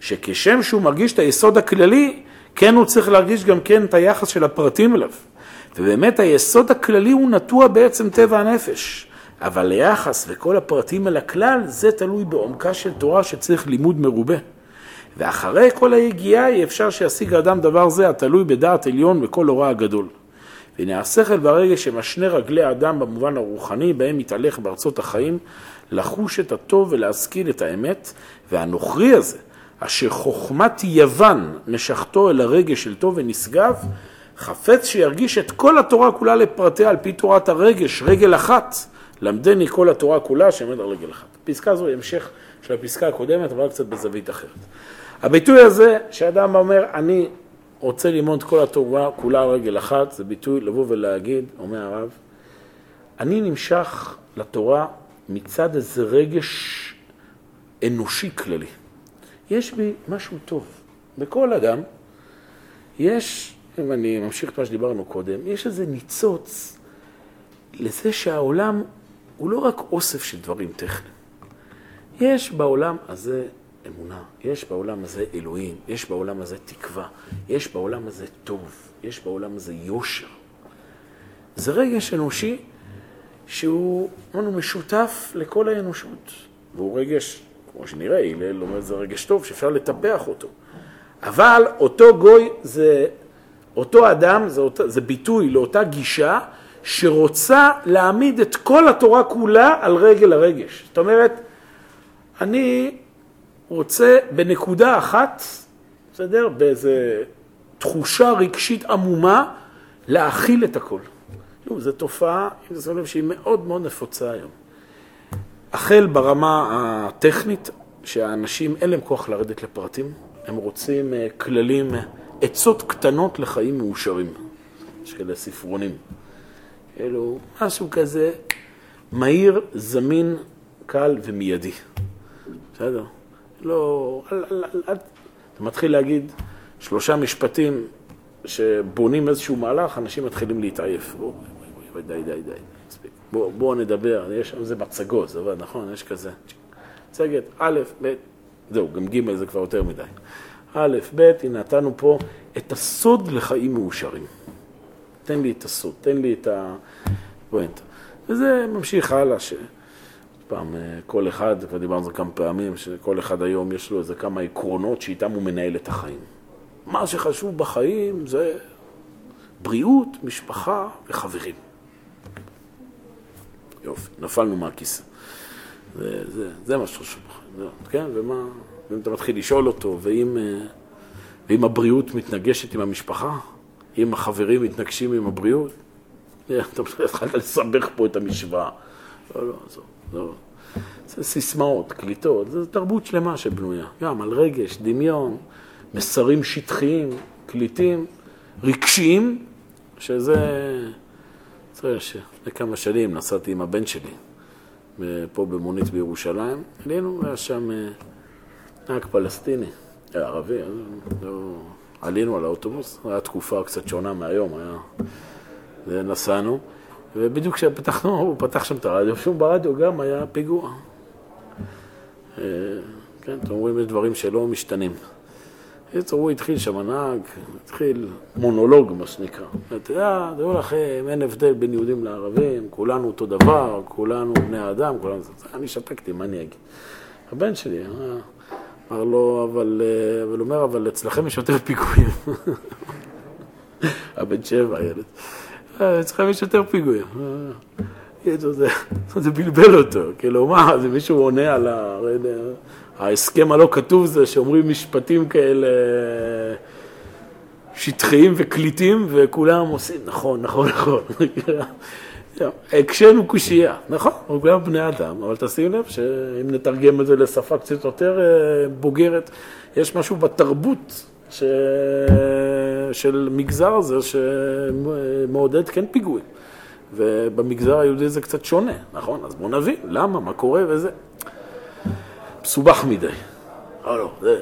שכשם שהוא מרגיש את היסוד הכללי, כן הוא צריך להרגיש גם כן את היחס של הפרטים אליו. ובאמת היסוד הכללי הוא נטוע בעצם טבע הנפש. אבל ליחס וכל הפרטים אל הכלל, זה תלוי בעומקה של תורה שצריך לימוד מרובה. ואחרי כל היגיעה אי אפשר שישיג האדם דבר זה התלוי בדעת עליון וכל הוראה הגדול. והנה השכל והרגש שמשנה רגלי האדם במובן הרוחני בהם מתהלך בארצות החיים, לחוש את הטוב ולהשכיל את האמת, והנוכרי הזה, אשר חוכמת יוון משכתו אל הרגש של טוב ונשגב, חפץ שירגיש את כל התורה כולה לפרטיה על פי תורת הרגש, רגל אחת, למדני כל התורה כולה שעומד על רגל אחת. פסקה זו היא המשך של הפסקה הקודמת, אבל קצת בזווית אחרת. הביטוי הזה, שאדם אומר, אני רוצה ללמוד כל התורה כולה רגל אחת, זה ביטוי לבוא ולהגיד, אומר הרב, אני נמשך לתורה מצד איזה רגש אנושי כללי. יש בי משהו טוב. בכל אדם יש, אם אני ממשיך את מה שדיברנו קודם, יש איזה ניצוץ לזה שהעולם הוא לא רק אוסף של דברים טכניים. יש בעולם הזה אמונה, יש בעולם הזה אלוהים, יש בעולם הזה תקווה, יש בעולם הזה טוב, יש בעולם הזה יושר. זה רגש אנושי שהוא אמרנו, משותף לכל האנושות, והוא רגש, כמו שנראה, הלל אומר, זה רגש טוב שאפשר לטפח אותו. אבל אותו גוי זה, אותו אדם, זה, אות, זה ביטוי לאותה גישה שרוצה להעמיד את כל התורה כולה על רגל הרגש. זאת אומרת, אני רוצה בנקודה אחת, בסדר? באיזה תחושה רגשית עמומה, להכיל את הכל. זו תופעה, אם זה לב, שהיא מאוד מאוד נפוצה היום. החל ברמה הטכנית, שהאנשים אין להם כוח לרדת לפרטים, הם רוצים אה, כללים, אה, עצות קטנות לחיים מאושרים, יש כאלה ספרונים. כאילו, משהו כזה מהיר, זמין, קל ומיידי. בסדר? לא... אל, אל, אל, אל, אתה מתחיל להגיד שלושה משפטים שבונים איזשהו מהלך, אנשים מתחילים להתעייף. בוא, בוא, בוא, די, די, די, מספיק. בואו בוא נדבר, יש שם איזה מצגות, זה עובד, נכון? יש כזה. מצגת, א', ב', זהו, גם ג' זה כבר יותר מדי. א', ב', הנה נתנו פה את הסוד לחיים מאושרים. תן לי את הסוד, תן לי את הפואנטה. וזה ממשיך הלאה, ש... פעם, אה, כל אחד, כבר דיברנו על זה כמה פעמים, שכל אחד היום יש לו איזה כמה עקרונות שאיתם הוא מנהל את החיים. מה שחשוב בחיים זה בריאות, משפחה וחברים. יופי, נפלנו מהכיסא. זה, זה, זה מה שחשוב בחיים, כן? ומה, ואם אתה מתחיל לשאול אותו, ואם, אה, ואם הבריאות מתנגשת עם המשפחה, אם החברים מתנגשים עם הבריאות, אה, אתה [LAUGHS] התחלת לסבך פה את המשוואה. לא, לא, עזוב, לא. זה סיסמאות, קליטות, זו תרבות שלמה שבנויה, גם על רגש, דמיון, מסרים שטחיים, קליטים, רגשיים, שזה... צריך שלפני כמה שנים נסעתי עם הבן שלי פה במונית בירושלים, עלינו, היה שם אה, נהג פלסטיני, היה ערבי, לא... עלינו על האוטובוס, הייתה תקופה קצת שונה מהיום, היה... ונסענו, ובדיוק כשפתחנו, הוא פתח שם את הרדיו, שוב ברדיו גם היה פיגוע. אה, כן, אתם רואים, יש דברים שלא משתנים. בקיצור, הוא התחיל שם הנהג, התחיל מונולוג, מה שנקרא. אתה יודע, דעו לכם, אין הבדל בין יהודים לערבים, כולנו אותו דבר, כולנו בני אדם, כולנו... אני שתקתי, מה אני אגיד? הבן שלי אמר לו, אבל, אה, אבל אומר, אבל אצלכם יש יותר פיגועים. [LAUGHS] הבן שבע, הילד. אה, אצלכם יש יותר פיגועים. אה, זה, [LAUGHS] זה בלבל אותו, כאילו, מה, זה מישהו עונה על. ההסכם הלא כתוב זה שאומרים משפטים כאלה שטחיים וקליטים, וכולם עושים, נכון, נכון, נכון. [LAUGHS] הקשינו קושייה, נכון, הוא גם בני אדם, אבל תשים לב שאם נתרגם את זה לשפה קצת יותר אה, בוגרת, יש משהו בתרבות ש... של מגזר הזה שמעודד כן פיגועים. ובמגזר היהודי זה קצת שונה, נכון? אז בואו נבין למה, מה קורה וזה. מסובך מדי. לא, לא, זה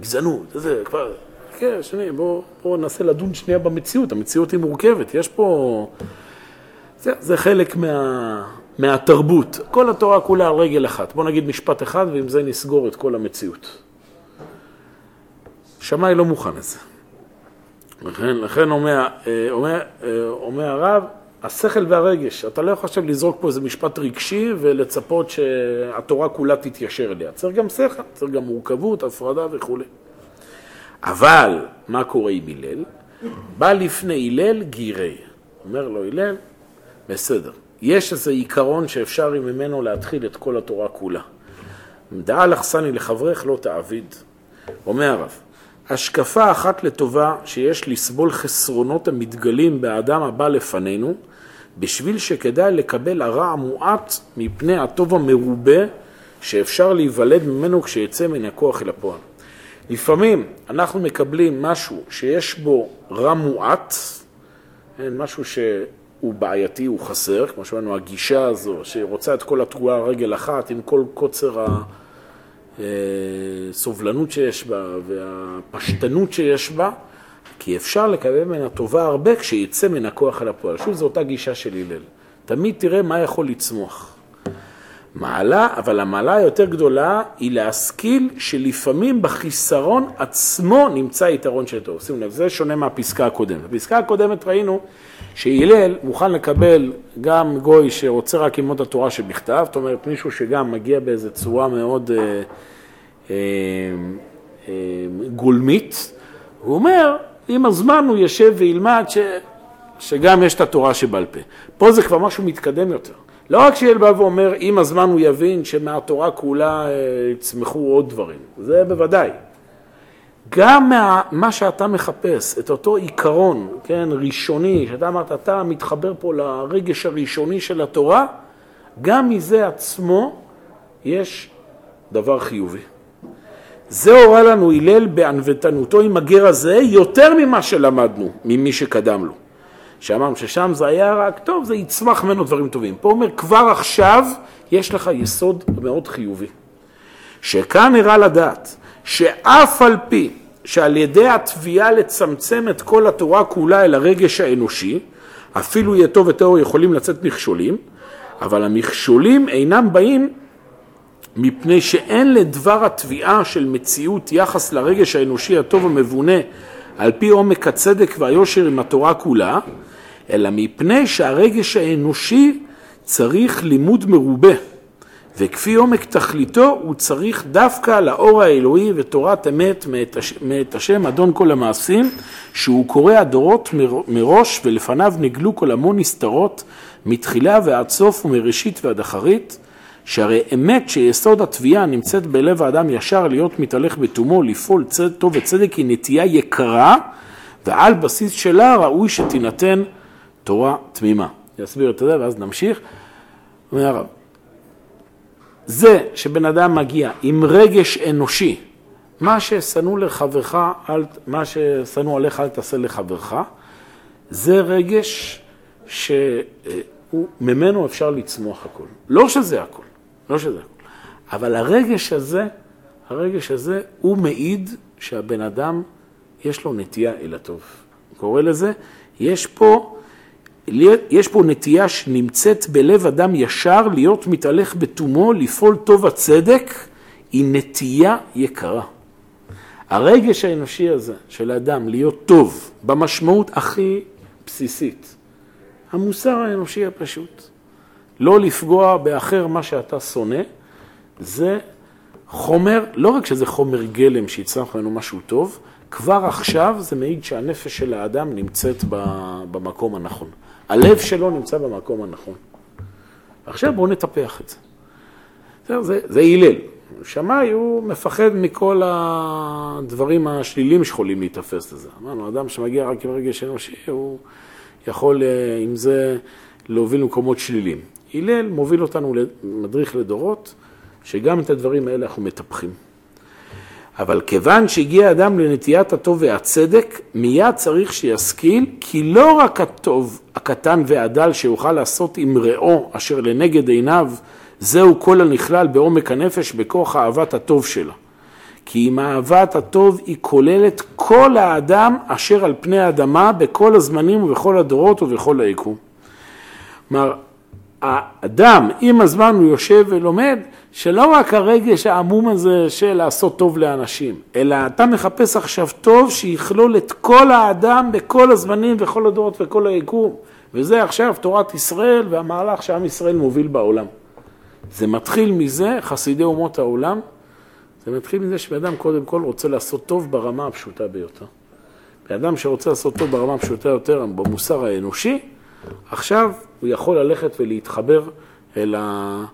גזענות, זה כבר... כן, שני, בואו בוא ננסה לדון שנייה במציאות, המציאות היא מורכבת, יש פה... זה, זה חלק מה, מהתרבות. כל התורה כולה על רגל אחת. בואו נגיד משפט אחד, ועם זה נסגור את כל המציאות. שמאי לא מוכן לזה. לכן, לכן אומר, אה, אומר, אה, אומר הרב, השכל והרגש, אתה לא יכול עכשיו לזרוק פה איזה משפט רגשי ולצפות שהתורה כולה תתיישר אליה. צריך גם שכל, צריך גם מורכבות, הפרדה וכולי. אבל מה קורה עם הלל? בא לפני הלל גירי. אומר לו הלל, בסדר, יש איזה עיקרון שאפשר ממנו להתחיל את כל התורה כולה. דעה לחסני לחברך לא תעביד. אומר הרב, השקפה אחת לטובה שיש לסבול חסרונות המתגלים באדם הבא לפנינו, בשביל שכדאי לקבל הרע המועט מפני הטוב המרובה שאפשר להיוולד ממנו כשיצא מן הכוח אל הפועל. לפעמים אנחנו מקבלים משהו שיש בו רע מועט, משהו שהוא בעייתי, הוא חסר, כמו שאמרנו, הגישה הזו שרוצה את כל התרועה על רגל אחת עם כל קוצר הסובלנות שיש בה והפשטנות שיש בה, כי אפשר לקבל ממנה טובה הרבה כשיצא מן הכוח אל הפועל. שוב, זו אותה גישה של הלל. תמיד תראה מה יכול לצמוח. מעלה, אבל המעלה היותר גדולה היא להשכיל שלפעמים בחיסרון עצמו נמצא יתרון של טוב. שימו לב, זה שונה מהפסקה הקודמת. בפסקה הקודמת ראינו שהלל מוכן לקבל גם גוי שרוצה רק ללמוד את התורה שבכתב, זאת אומרת מישהו שגם מגיע באיזו צורה מאוד אה, אה, אה, גולמית, הוא אומר, עם הזמן הוא יושב וילמד ש... שגם יש את התורה שבעל פה. פה זה כבר משהו מתקדם יותר. לא רק שילד בא ואומר, עם הזמן הוא יבין שמהתורה כולה אה, יצמחו עוד דברים, זה בוודאי. גם מה, מה שאתה מחפש, את אותו עיקרון, כן, ראשוני, שאתה אמרת, אתה מתחבר פה לרגש הראשוני של התורה, גם מזה עצמו יש דבר חיובי. זה הורה לנו הלל בענוותנותו עם הגר הזה יותר ממה שלמדנו ממי שקדם לו. שאמרנו ששם זה היה רק טוב, זה יצמח ממנו דברים טובים. פה אומר, כבר עכשיו יש לך יסוד מאוד חיובי. שכאן הראה לדעת שאף על פי שעל ידי התביעה לצמצם את כל התורה כולה אל הרגש האנושי, אפילו יהיה טוב וטהור יכולים לצאת מכשולים, אבל המכשולים אינם באים מפני שאין לדבר התביעה של מציאות יחס לרגש האנושי הטוב המבונה על פי עומק הצדק והיושר עם התורה כולה, אלא מפני שהרגש האנושי צריך לימוד מרובה, וכפי עומק תכליתו הוא צריך דווקא לאור האלוהי ותורת אמת מאת השם אדון כל המעשים, שהוא קורא הדורות מראש ולפניו נגלו כל המון נסתרות מתחילה ועד סוף ומראשית ועד אחרית, שהרי אמת שיסוד התביעה נמצאת בלב האדם ישר להיות מתהלך בתומו, לפעול צד, טוב וצדק היא נטייה יקרה, ועל בסיס שלה ראוי שתינתן תורה תמימה. אני אסביר את זה ואז נמשיך. אומר הרב, זה שבן אדם מגיע עם רגש אנושי, מה ששנוא לחברך, אל, מה ששנוא עליך אל תעשה לחברך, זה רגש שממנו אפשר לצמוח הכל. לא שזה הכל, לא שזה הכל. אבל הרגש הזה, הרגש הזה, הוא מעיד שהבן אדם, יש לו נטייה אל הטוב. קורא לזה, יש פה יש פה נטייה שנמצאת בלב אדם ישר להיות מתהלך בתומו, לפעול טוב הצדק, היא נטייה יקרה. הרגש האנושי הזה של האדם להיות טוב במשמעות הכי בסיסית, המוסר האנושי הפשוט, לא לפגוע באחר מה שאתה שונא, זה חומר, לא רק שזה חומר גלם שיצטרך ממנו משהו טוב, כבר עכשיו זה מעיד שהנפש של האדם נמצאת במקום הנכון. הלב שלו נמצא במקום הנכון. עכשיו בואו נטפח את זה. זה, זה הלל. שמאי הוא מפחד מכל הדברים השלילים שיכולים להיתפס לזה. אמרנו, אדם שמגיע רק עם רגש אנושי, הוא יכול אה, עם זה להוביל למקומות שלילים. הלל מוביל אותנו למדריך לדורות, שגם את הדברים האלה אנחנו מטפחים. אבל כיוון שהגיע אדם לנטיית הטוב והצדק, מיד צריך שישכיל, כי לא רק הטוב הקטן והדל שיוכל לעשות עם רעו אשר לנגד עיניו, זהו כל הנכלל בעומק הנפש בכוח אהבת הטוב שלה. כי אם אהבת הטוב היא כוללת כל האדם אשר על פני האדמה בכל הזמנים ובכל הדורות ובכל היקום. כלומר, האדם, עם הזמן הוא יושב ולומד, שלא רק הרגש העמום הזה של לעשות טוב לאנשים, אלא אתה מחפש עכשיו טוב שיכלול את כל האדם בכל הזמנים וכל הדורות וכל היקום. וזה עכשיו תורת ישראל והמהלך שעם ישראל מוביל בעולם. זה מתחיל מזה, חסידי אומות העולם, זה מתחיל מזה שבן קודם כל רוצה לעשות טוב ברמה הפשוטה ביותר. אדם שרוצה לעשות טוב ברמה הפשוטה יותר, במוסר האנושי, עכשיו הוא יכול ללכת ולהתחבר אל, ה...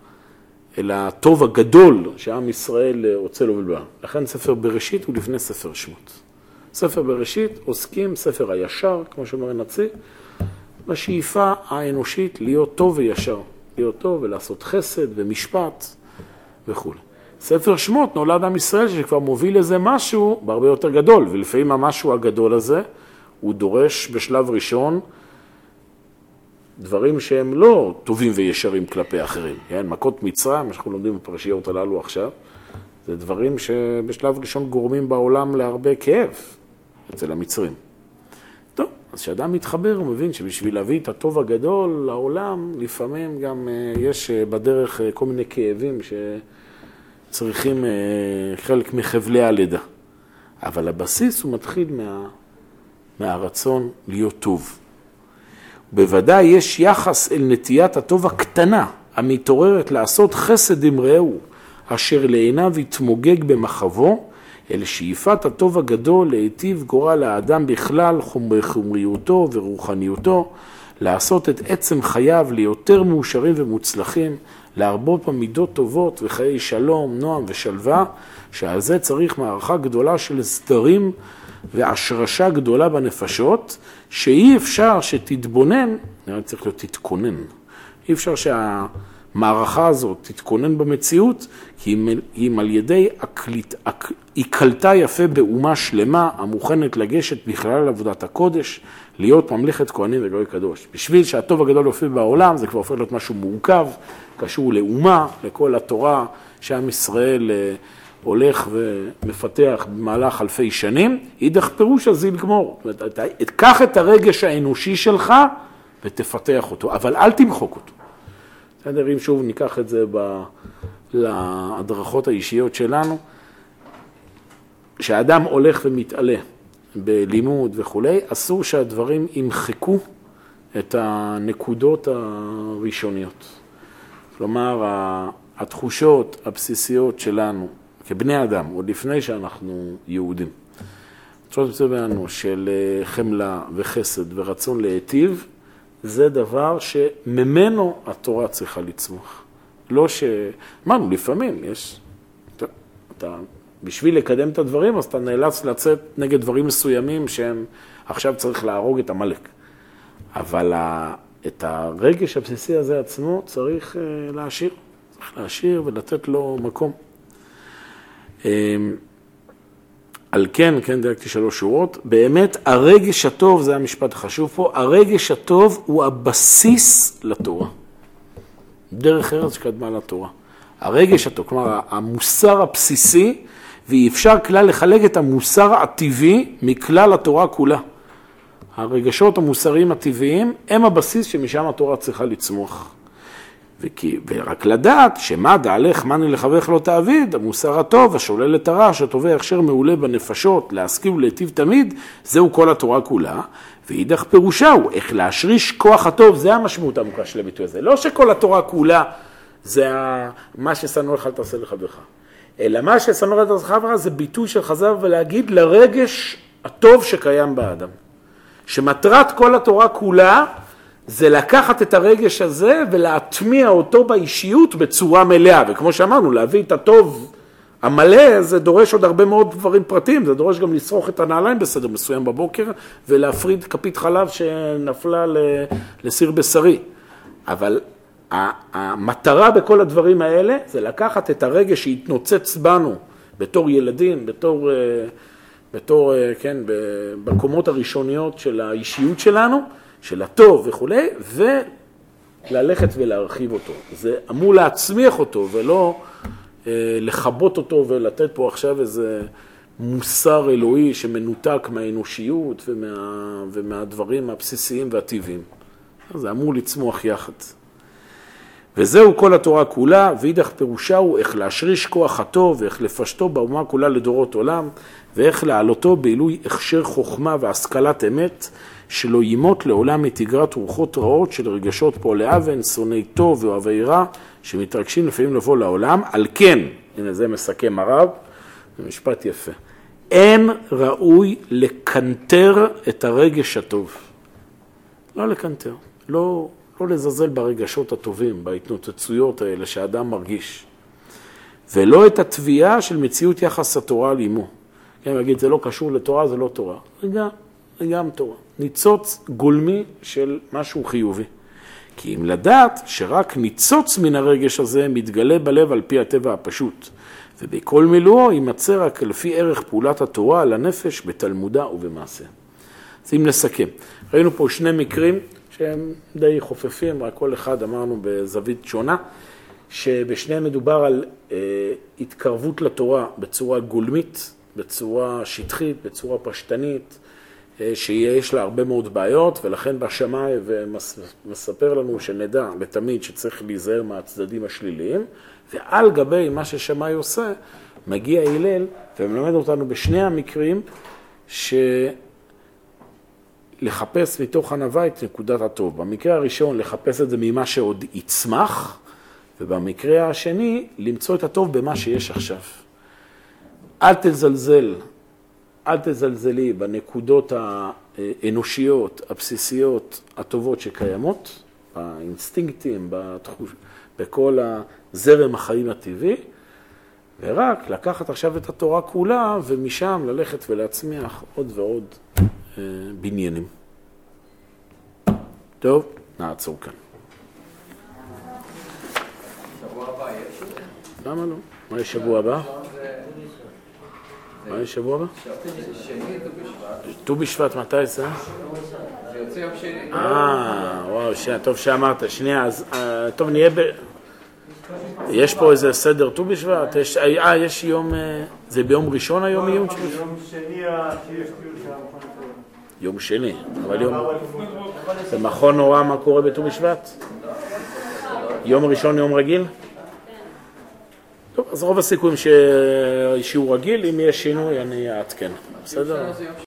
אל הטוב הגדול שעם ישראל רוצה להוביל בעם. לכן ספר בראשית הוא לפני ספר שמות. ספר בראשית עוסקים, ספר הישר, כמו שאומר הנציב, בשאיפה האנושית להיות טוב וישר, להיות טוב ולעשות חסד ומשפט וכו'. ספר שמות נולד עם ישראל שכבר מוביל לזה משהו בהרבה יותר גדול, ולפעמים המשהו הגדול הזה הוא דורש בשלב ראשון דברים שהם לא טובים וישרים כלפי אחרים, כן? מכות מצרים, מה שאנחנו לומדים בפרשיות הללו עכשיו, זה דברים שבשלב ראשון גורמים בעולם להרבה כאב אצל המצרים. טוב, אז כשאדם מתחבר הוא מבין שבשביל להביא את הטוב הגדול לעולם, לפעמים גם אה, יש אה, בדרך אה, כל מיני כאבים שצריכים חלק מחבלי הלידה. אבל הבסיס הוא מתחיל מה, מהרצון להיות טוב. בוודאי יש יחס אל נטיית הטוב הקטנה, המתעוררת לעשות חסד עם רעהו, אשר לעיניו יתמוגג במחבו, אלא שאיפת הטוב הגדול להיטיב גורל האדם בכלל בחומריותו ורוחניותו, לעשות את עצם חייו ליותר מאושרים ומוצלחים, להרבות במידות טובות וחיי שלום, נועם ושלווה, שעל זה צריך מערכה גדולה של סדרים והשרשה גדולה בנפשות, שאי אפשר שתתבונן, נראה לי צריך להיות תתכונן, אי אפשר שהמערכה הזאת תתכונן במציאות, כי אם על ידי הקליט, היא קלטה יפה באומה שלמה המוכנת לגשת בכלל לעבודת הקודש, להיות ממלכת כהנים וגוי קדוש. בשביל שהטוב הגדול יופיע בעולם, זה כבר הופך להיות משהו מורכב, קשור לאומה, לכל התורה שעם ישראל אה, הולך ומפתח במהלך אלפי שנים, אידך פירוש אז יגמור. קח את הרגש האנושי שלך ותפתח אותו, אבל אל תמחוק אותו. בסדר, אם שוב ניקח את זה ב... להדרכות האישיות שלנו, כשאדם הולך ומתעלה בלימוד וכולי, אסור שהדברים ימחקו את הנקודות הראשוניות. כלומר, התחושות הבסיסיות שלנו כבני אדם, עוד לפני שאנחנו יהודים, התחושות בנו של אה, חמלה וחסד ורצון להיטיב, זה דבר שממנו התורה צריכה לצמוח. לא ש... אמרנו, לפעמים יש... אתה, אתה, בשביל לקדם את הדברים, אז אתה נאלץ לצאת נגד דברים מסוימים שהם עכשיו צריך להרוג את עמלק. אבל ה... את הרגש הבסיסי הזה עצמו צריך אה, להשאיר. צריך להשאיר ולתת לו מקום. אמ, על כן, כן דייקתי שלוש שורות, באמת הרגש הטוב, זה המשפט החשוב פה, הרגש הטוב הוא הבסיס לתורה. דרך ארץ שקדמה לתורה. הרגש הטוב, כלומר המוסר הבסיסי, ואי אפשר כלל לחלק את המוסר הטבעי מכלל התורה כולה. הרגשות המוסריים הטבעיים הם הבסיס שמשם התורה צריכה לצמוח. וכי, ורק לדעת שמה דעלך מאני לחברך לא תעביד, המוסר הטוב, השולל את הרע, שטובה הכשר מעולה בנפשות, להשכיל ולהיטיב תמיד, זהו כל התורה כולה. ואידך פירושה הוא איך להשריש כוח הטוב, זה המשמעות העמוקה של הביטוי הזה. לא שכל התורה כולה זה מה ששנוא לך אל תעשה לחברך, אלא מה ששנוא לך אל תעשה לחברך זה ביטוי של חז"ל ולהגיד לרגש הטוב שקיים באדם. שמטרת כל התורה כולה זה לקחת את הרגש הזה ולהטמיע אותו באישיות בצורה מלאה, וכמו שאמרנו, להביא את הטוב המלא, זה דורש עוד הרבה מאוד דברים פרטיים, זה דורש גם לשרוך את הנעליים בסדר מסוים בבוקר ולהפריד כפית חלב שנפלה לסיר בשרי. אבל המטרה בכל הדברים האלה זה לקחת את הרגש שהתנוצץ בנו בתור ילדים, בתור, אה, בתור כן, בקומות הראשוניות של האישיות שלנו, של הטוב וכולי, וללכת ולהרחיב אותו. זה אמור להצמיח אותו ולא אה, לכבות אותו ולתת פה עכשיו איזה מוסר אלוהי שמנותק מהאנושיות ומה, ומהדברים הבסיסיים והטבעיים. זה אמור לצמוח יחד. וזהו כל התורה כולה, ואידך פירושה הוא איך להשריש כוח הטוב ואיך לפשטו באומה כולה לדורות עולם, ואיך להעלותו בעילוי הכשר חוכמה והשכלת אמת, שלא ימות לעולם מתגרת רוחות רעות של רגשות פועלי אבן, שונאי טוב ואוהבי רע, שמתרגשים לפעמים לבוא לעולם. על כן, הנה זה מסכם הרב, זה משפט יפה, אין ראוי לקנטר את הרגש הטוב. לא לקנטר, לא, לא לזלזל ברגשות הטובים, בהתנוצצויות האלה שאדם מרגיש. ולא את התביעה של מציאות יחס התורה על אמו. כן, להגיד, זה לא קשור לתורה, זה לא תורה. זה גם, זה גם תורה. ניצוץ גולמי של משהו חיובי. כי אם לדעת שרק ניצוץ מן הרגש הזה מתגלה בלב על פי הטבע הפשוט, ובכל מילואו יימצא רק לפי ערך פעולת התורה על הנפש בתלמודה ובמעשה. אז אם נסכם, ראינו פה שני מקרים שהם די חופפים, רק כל אחד אמרנו בזווית שונה, שבשניהם מדובר על אה, התקרבות לתורה בצורה גולמית, בצורה שטחית, בצורה פשטנית, שיש לה הרבה מאוד בעיות, ולכן בשמאי ומספר לנו שנדע לתמיד שצריך להיזהר מהצדדים השליליים, ועל גבי מה ששמאי עושה, מגיע הלל ומלמד אותנו בשני המקרים שלחפש מתוך ענווה את נקודת הטוב. במקרה הראשון, לחפש את זה ממה שעוד יצמח, ובמקרה השני, למצוא את הטוב במה שיש עכשיו. אל תזלזל, אל תזלזלי בנקודות האנושיות, הבסיסיות, הטובות שקיימות, באינסטינקטים, בתחוש... בכל הזרם החיים הטבעי, ורק לקחת עכשיו את התורה כולה, ומשם ללכת ולהצמיח עוד ועוד אה, בניינים. טוב, נעצור כאן. למה לא? מה יש שבוע הבא? מה יש שבוע הבא? ט"ו בשבט, מתי זה? זה יוצא יום שני. אה, וואו, שנייה, טוב שאמרת. שנייה, אז אה, טוב, נהיה ב... יש פה איזה סדר ט"ו בשבט? יש- אה, יש יום... אה, זה ביום ראשון היום יום ט"ו בשבט? יום שני שיש המכון התורה. יום שני, אבל יום... זה מכון הוראה מה קורה בט"ו בשבט? יום ראשון יום רגיל? טוב, אז רוב הסיכויים ששיעור רגיל, אם יש שינוי אני אעדכן, בסדר?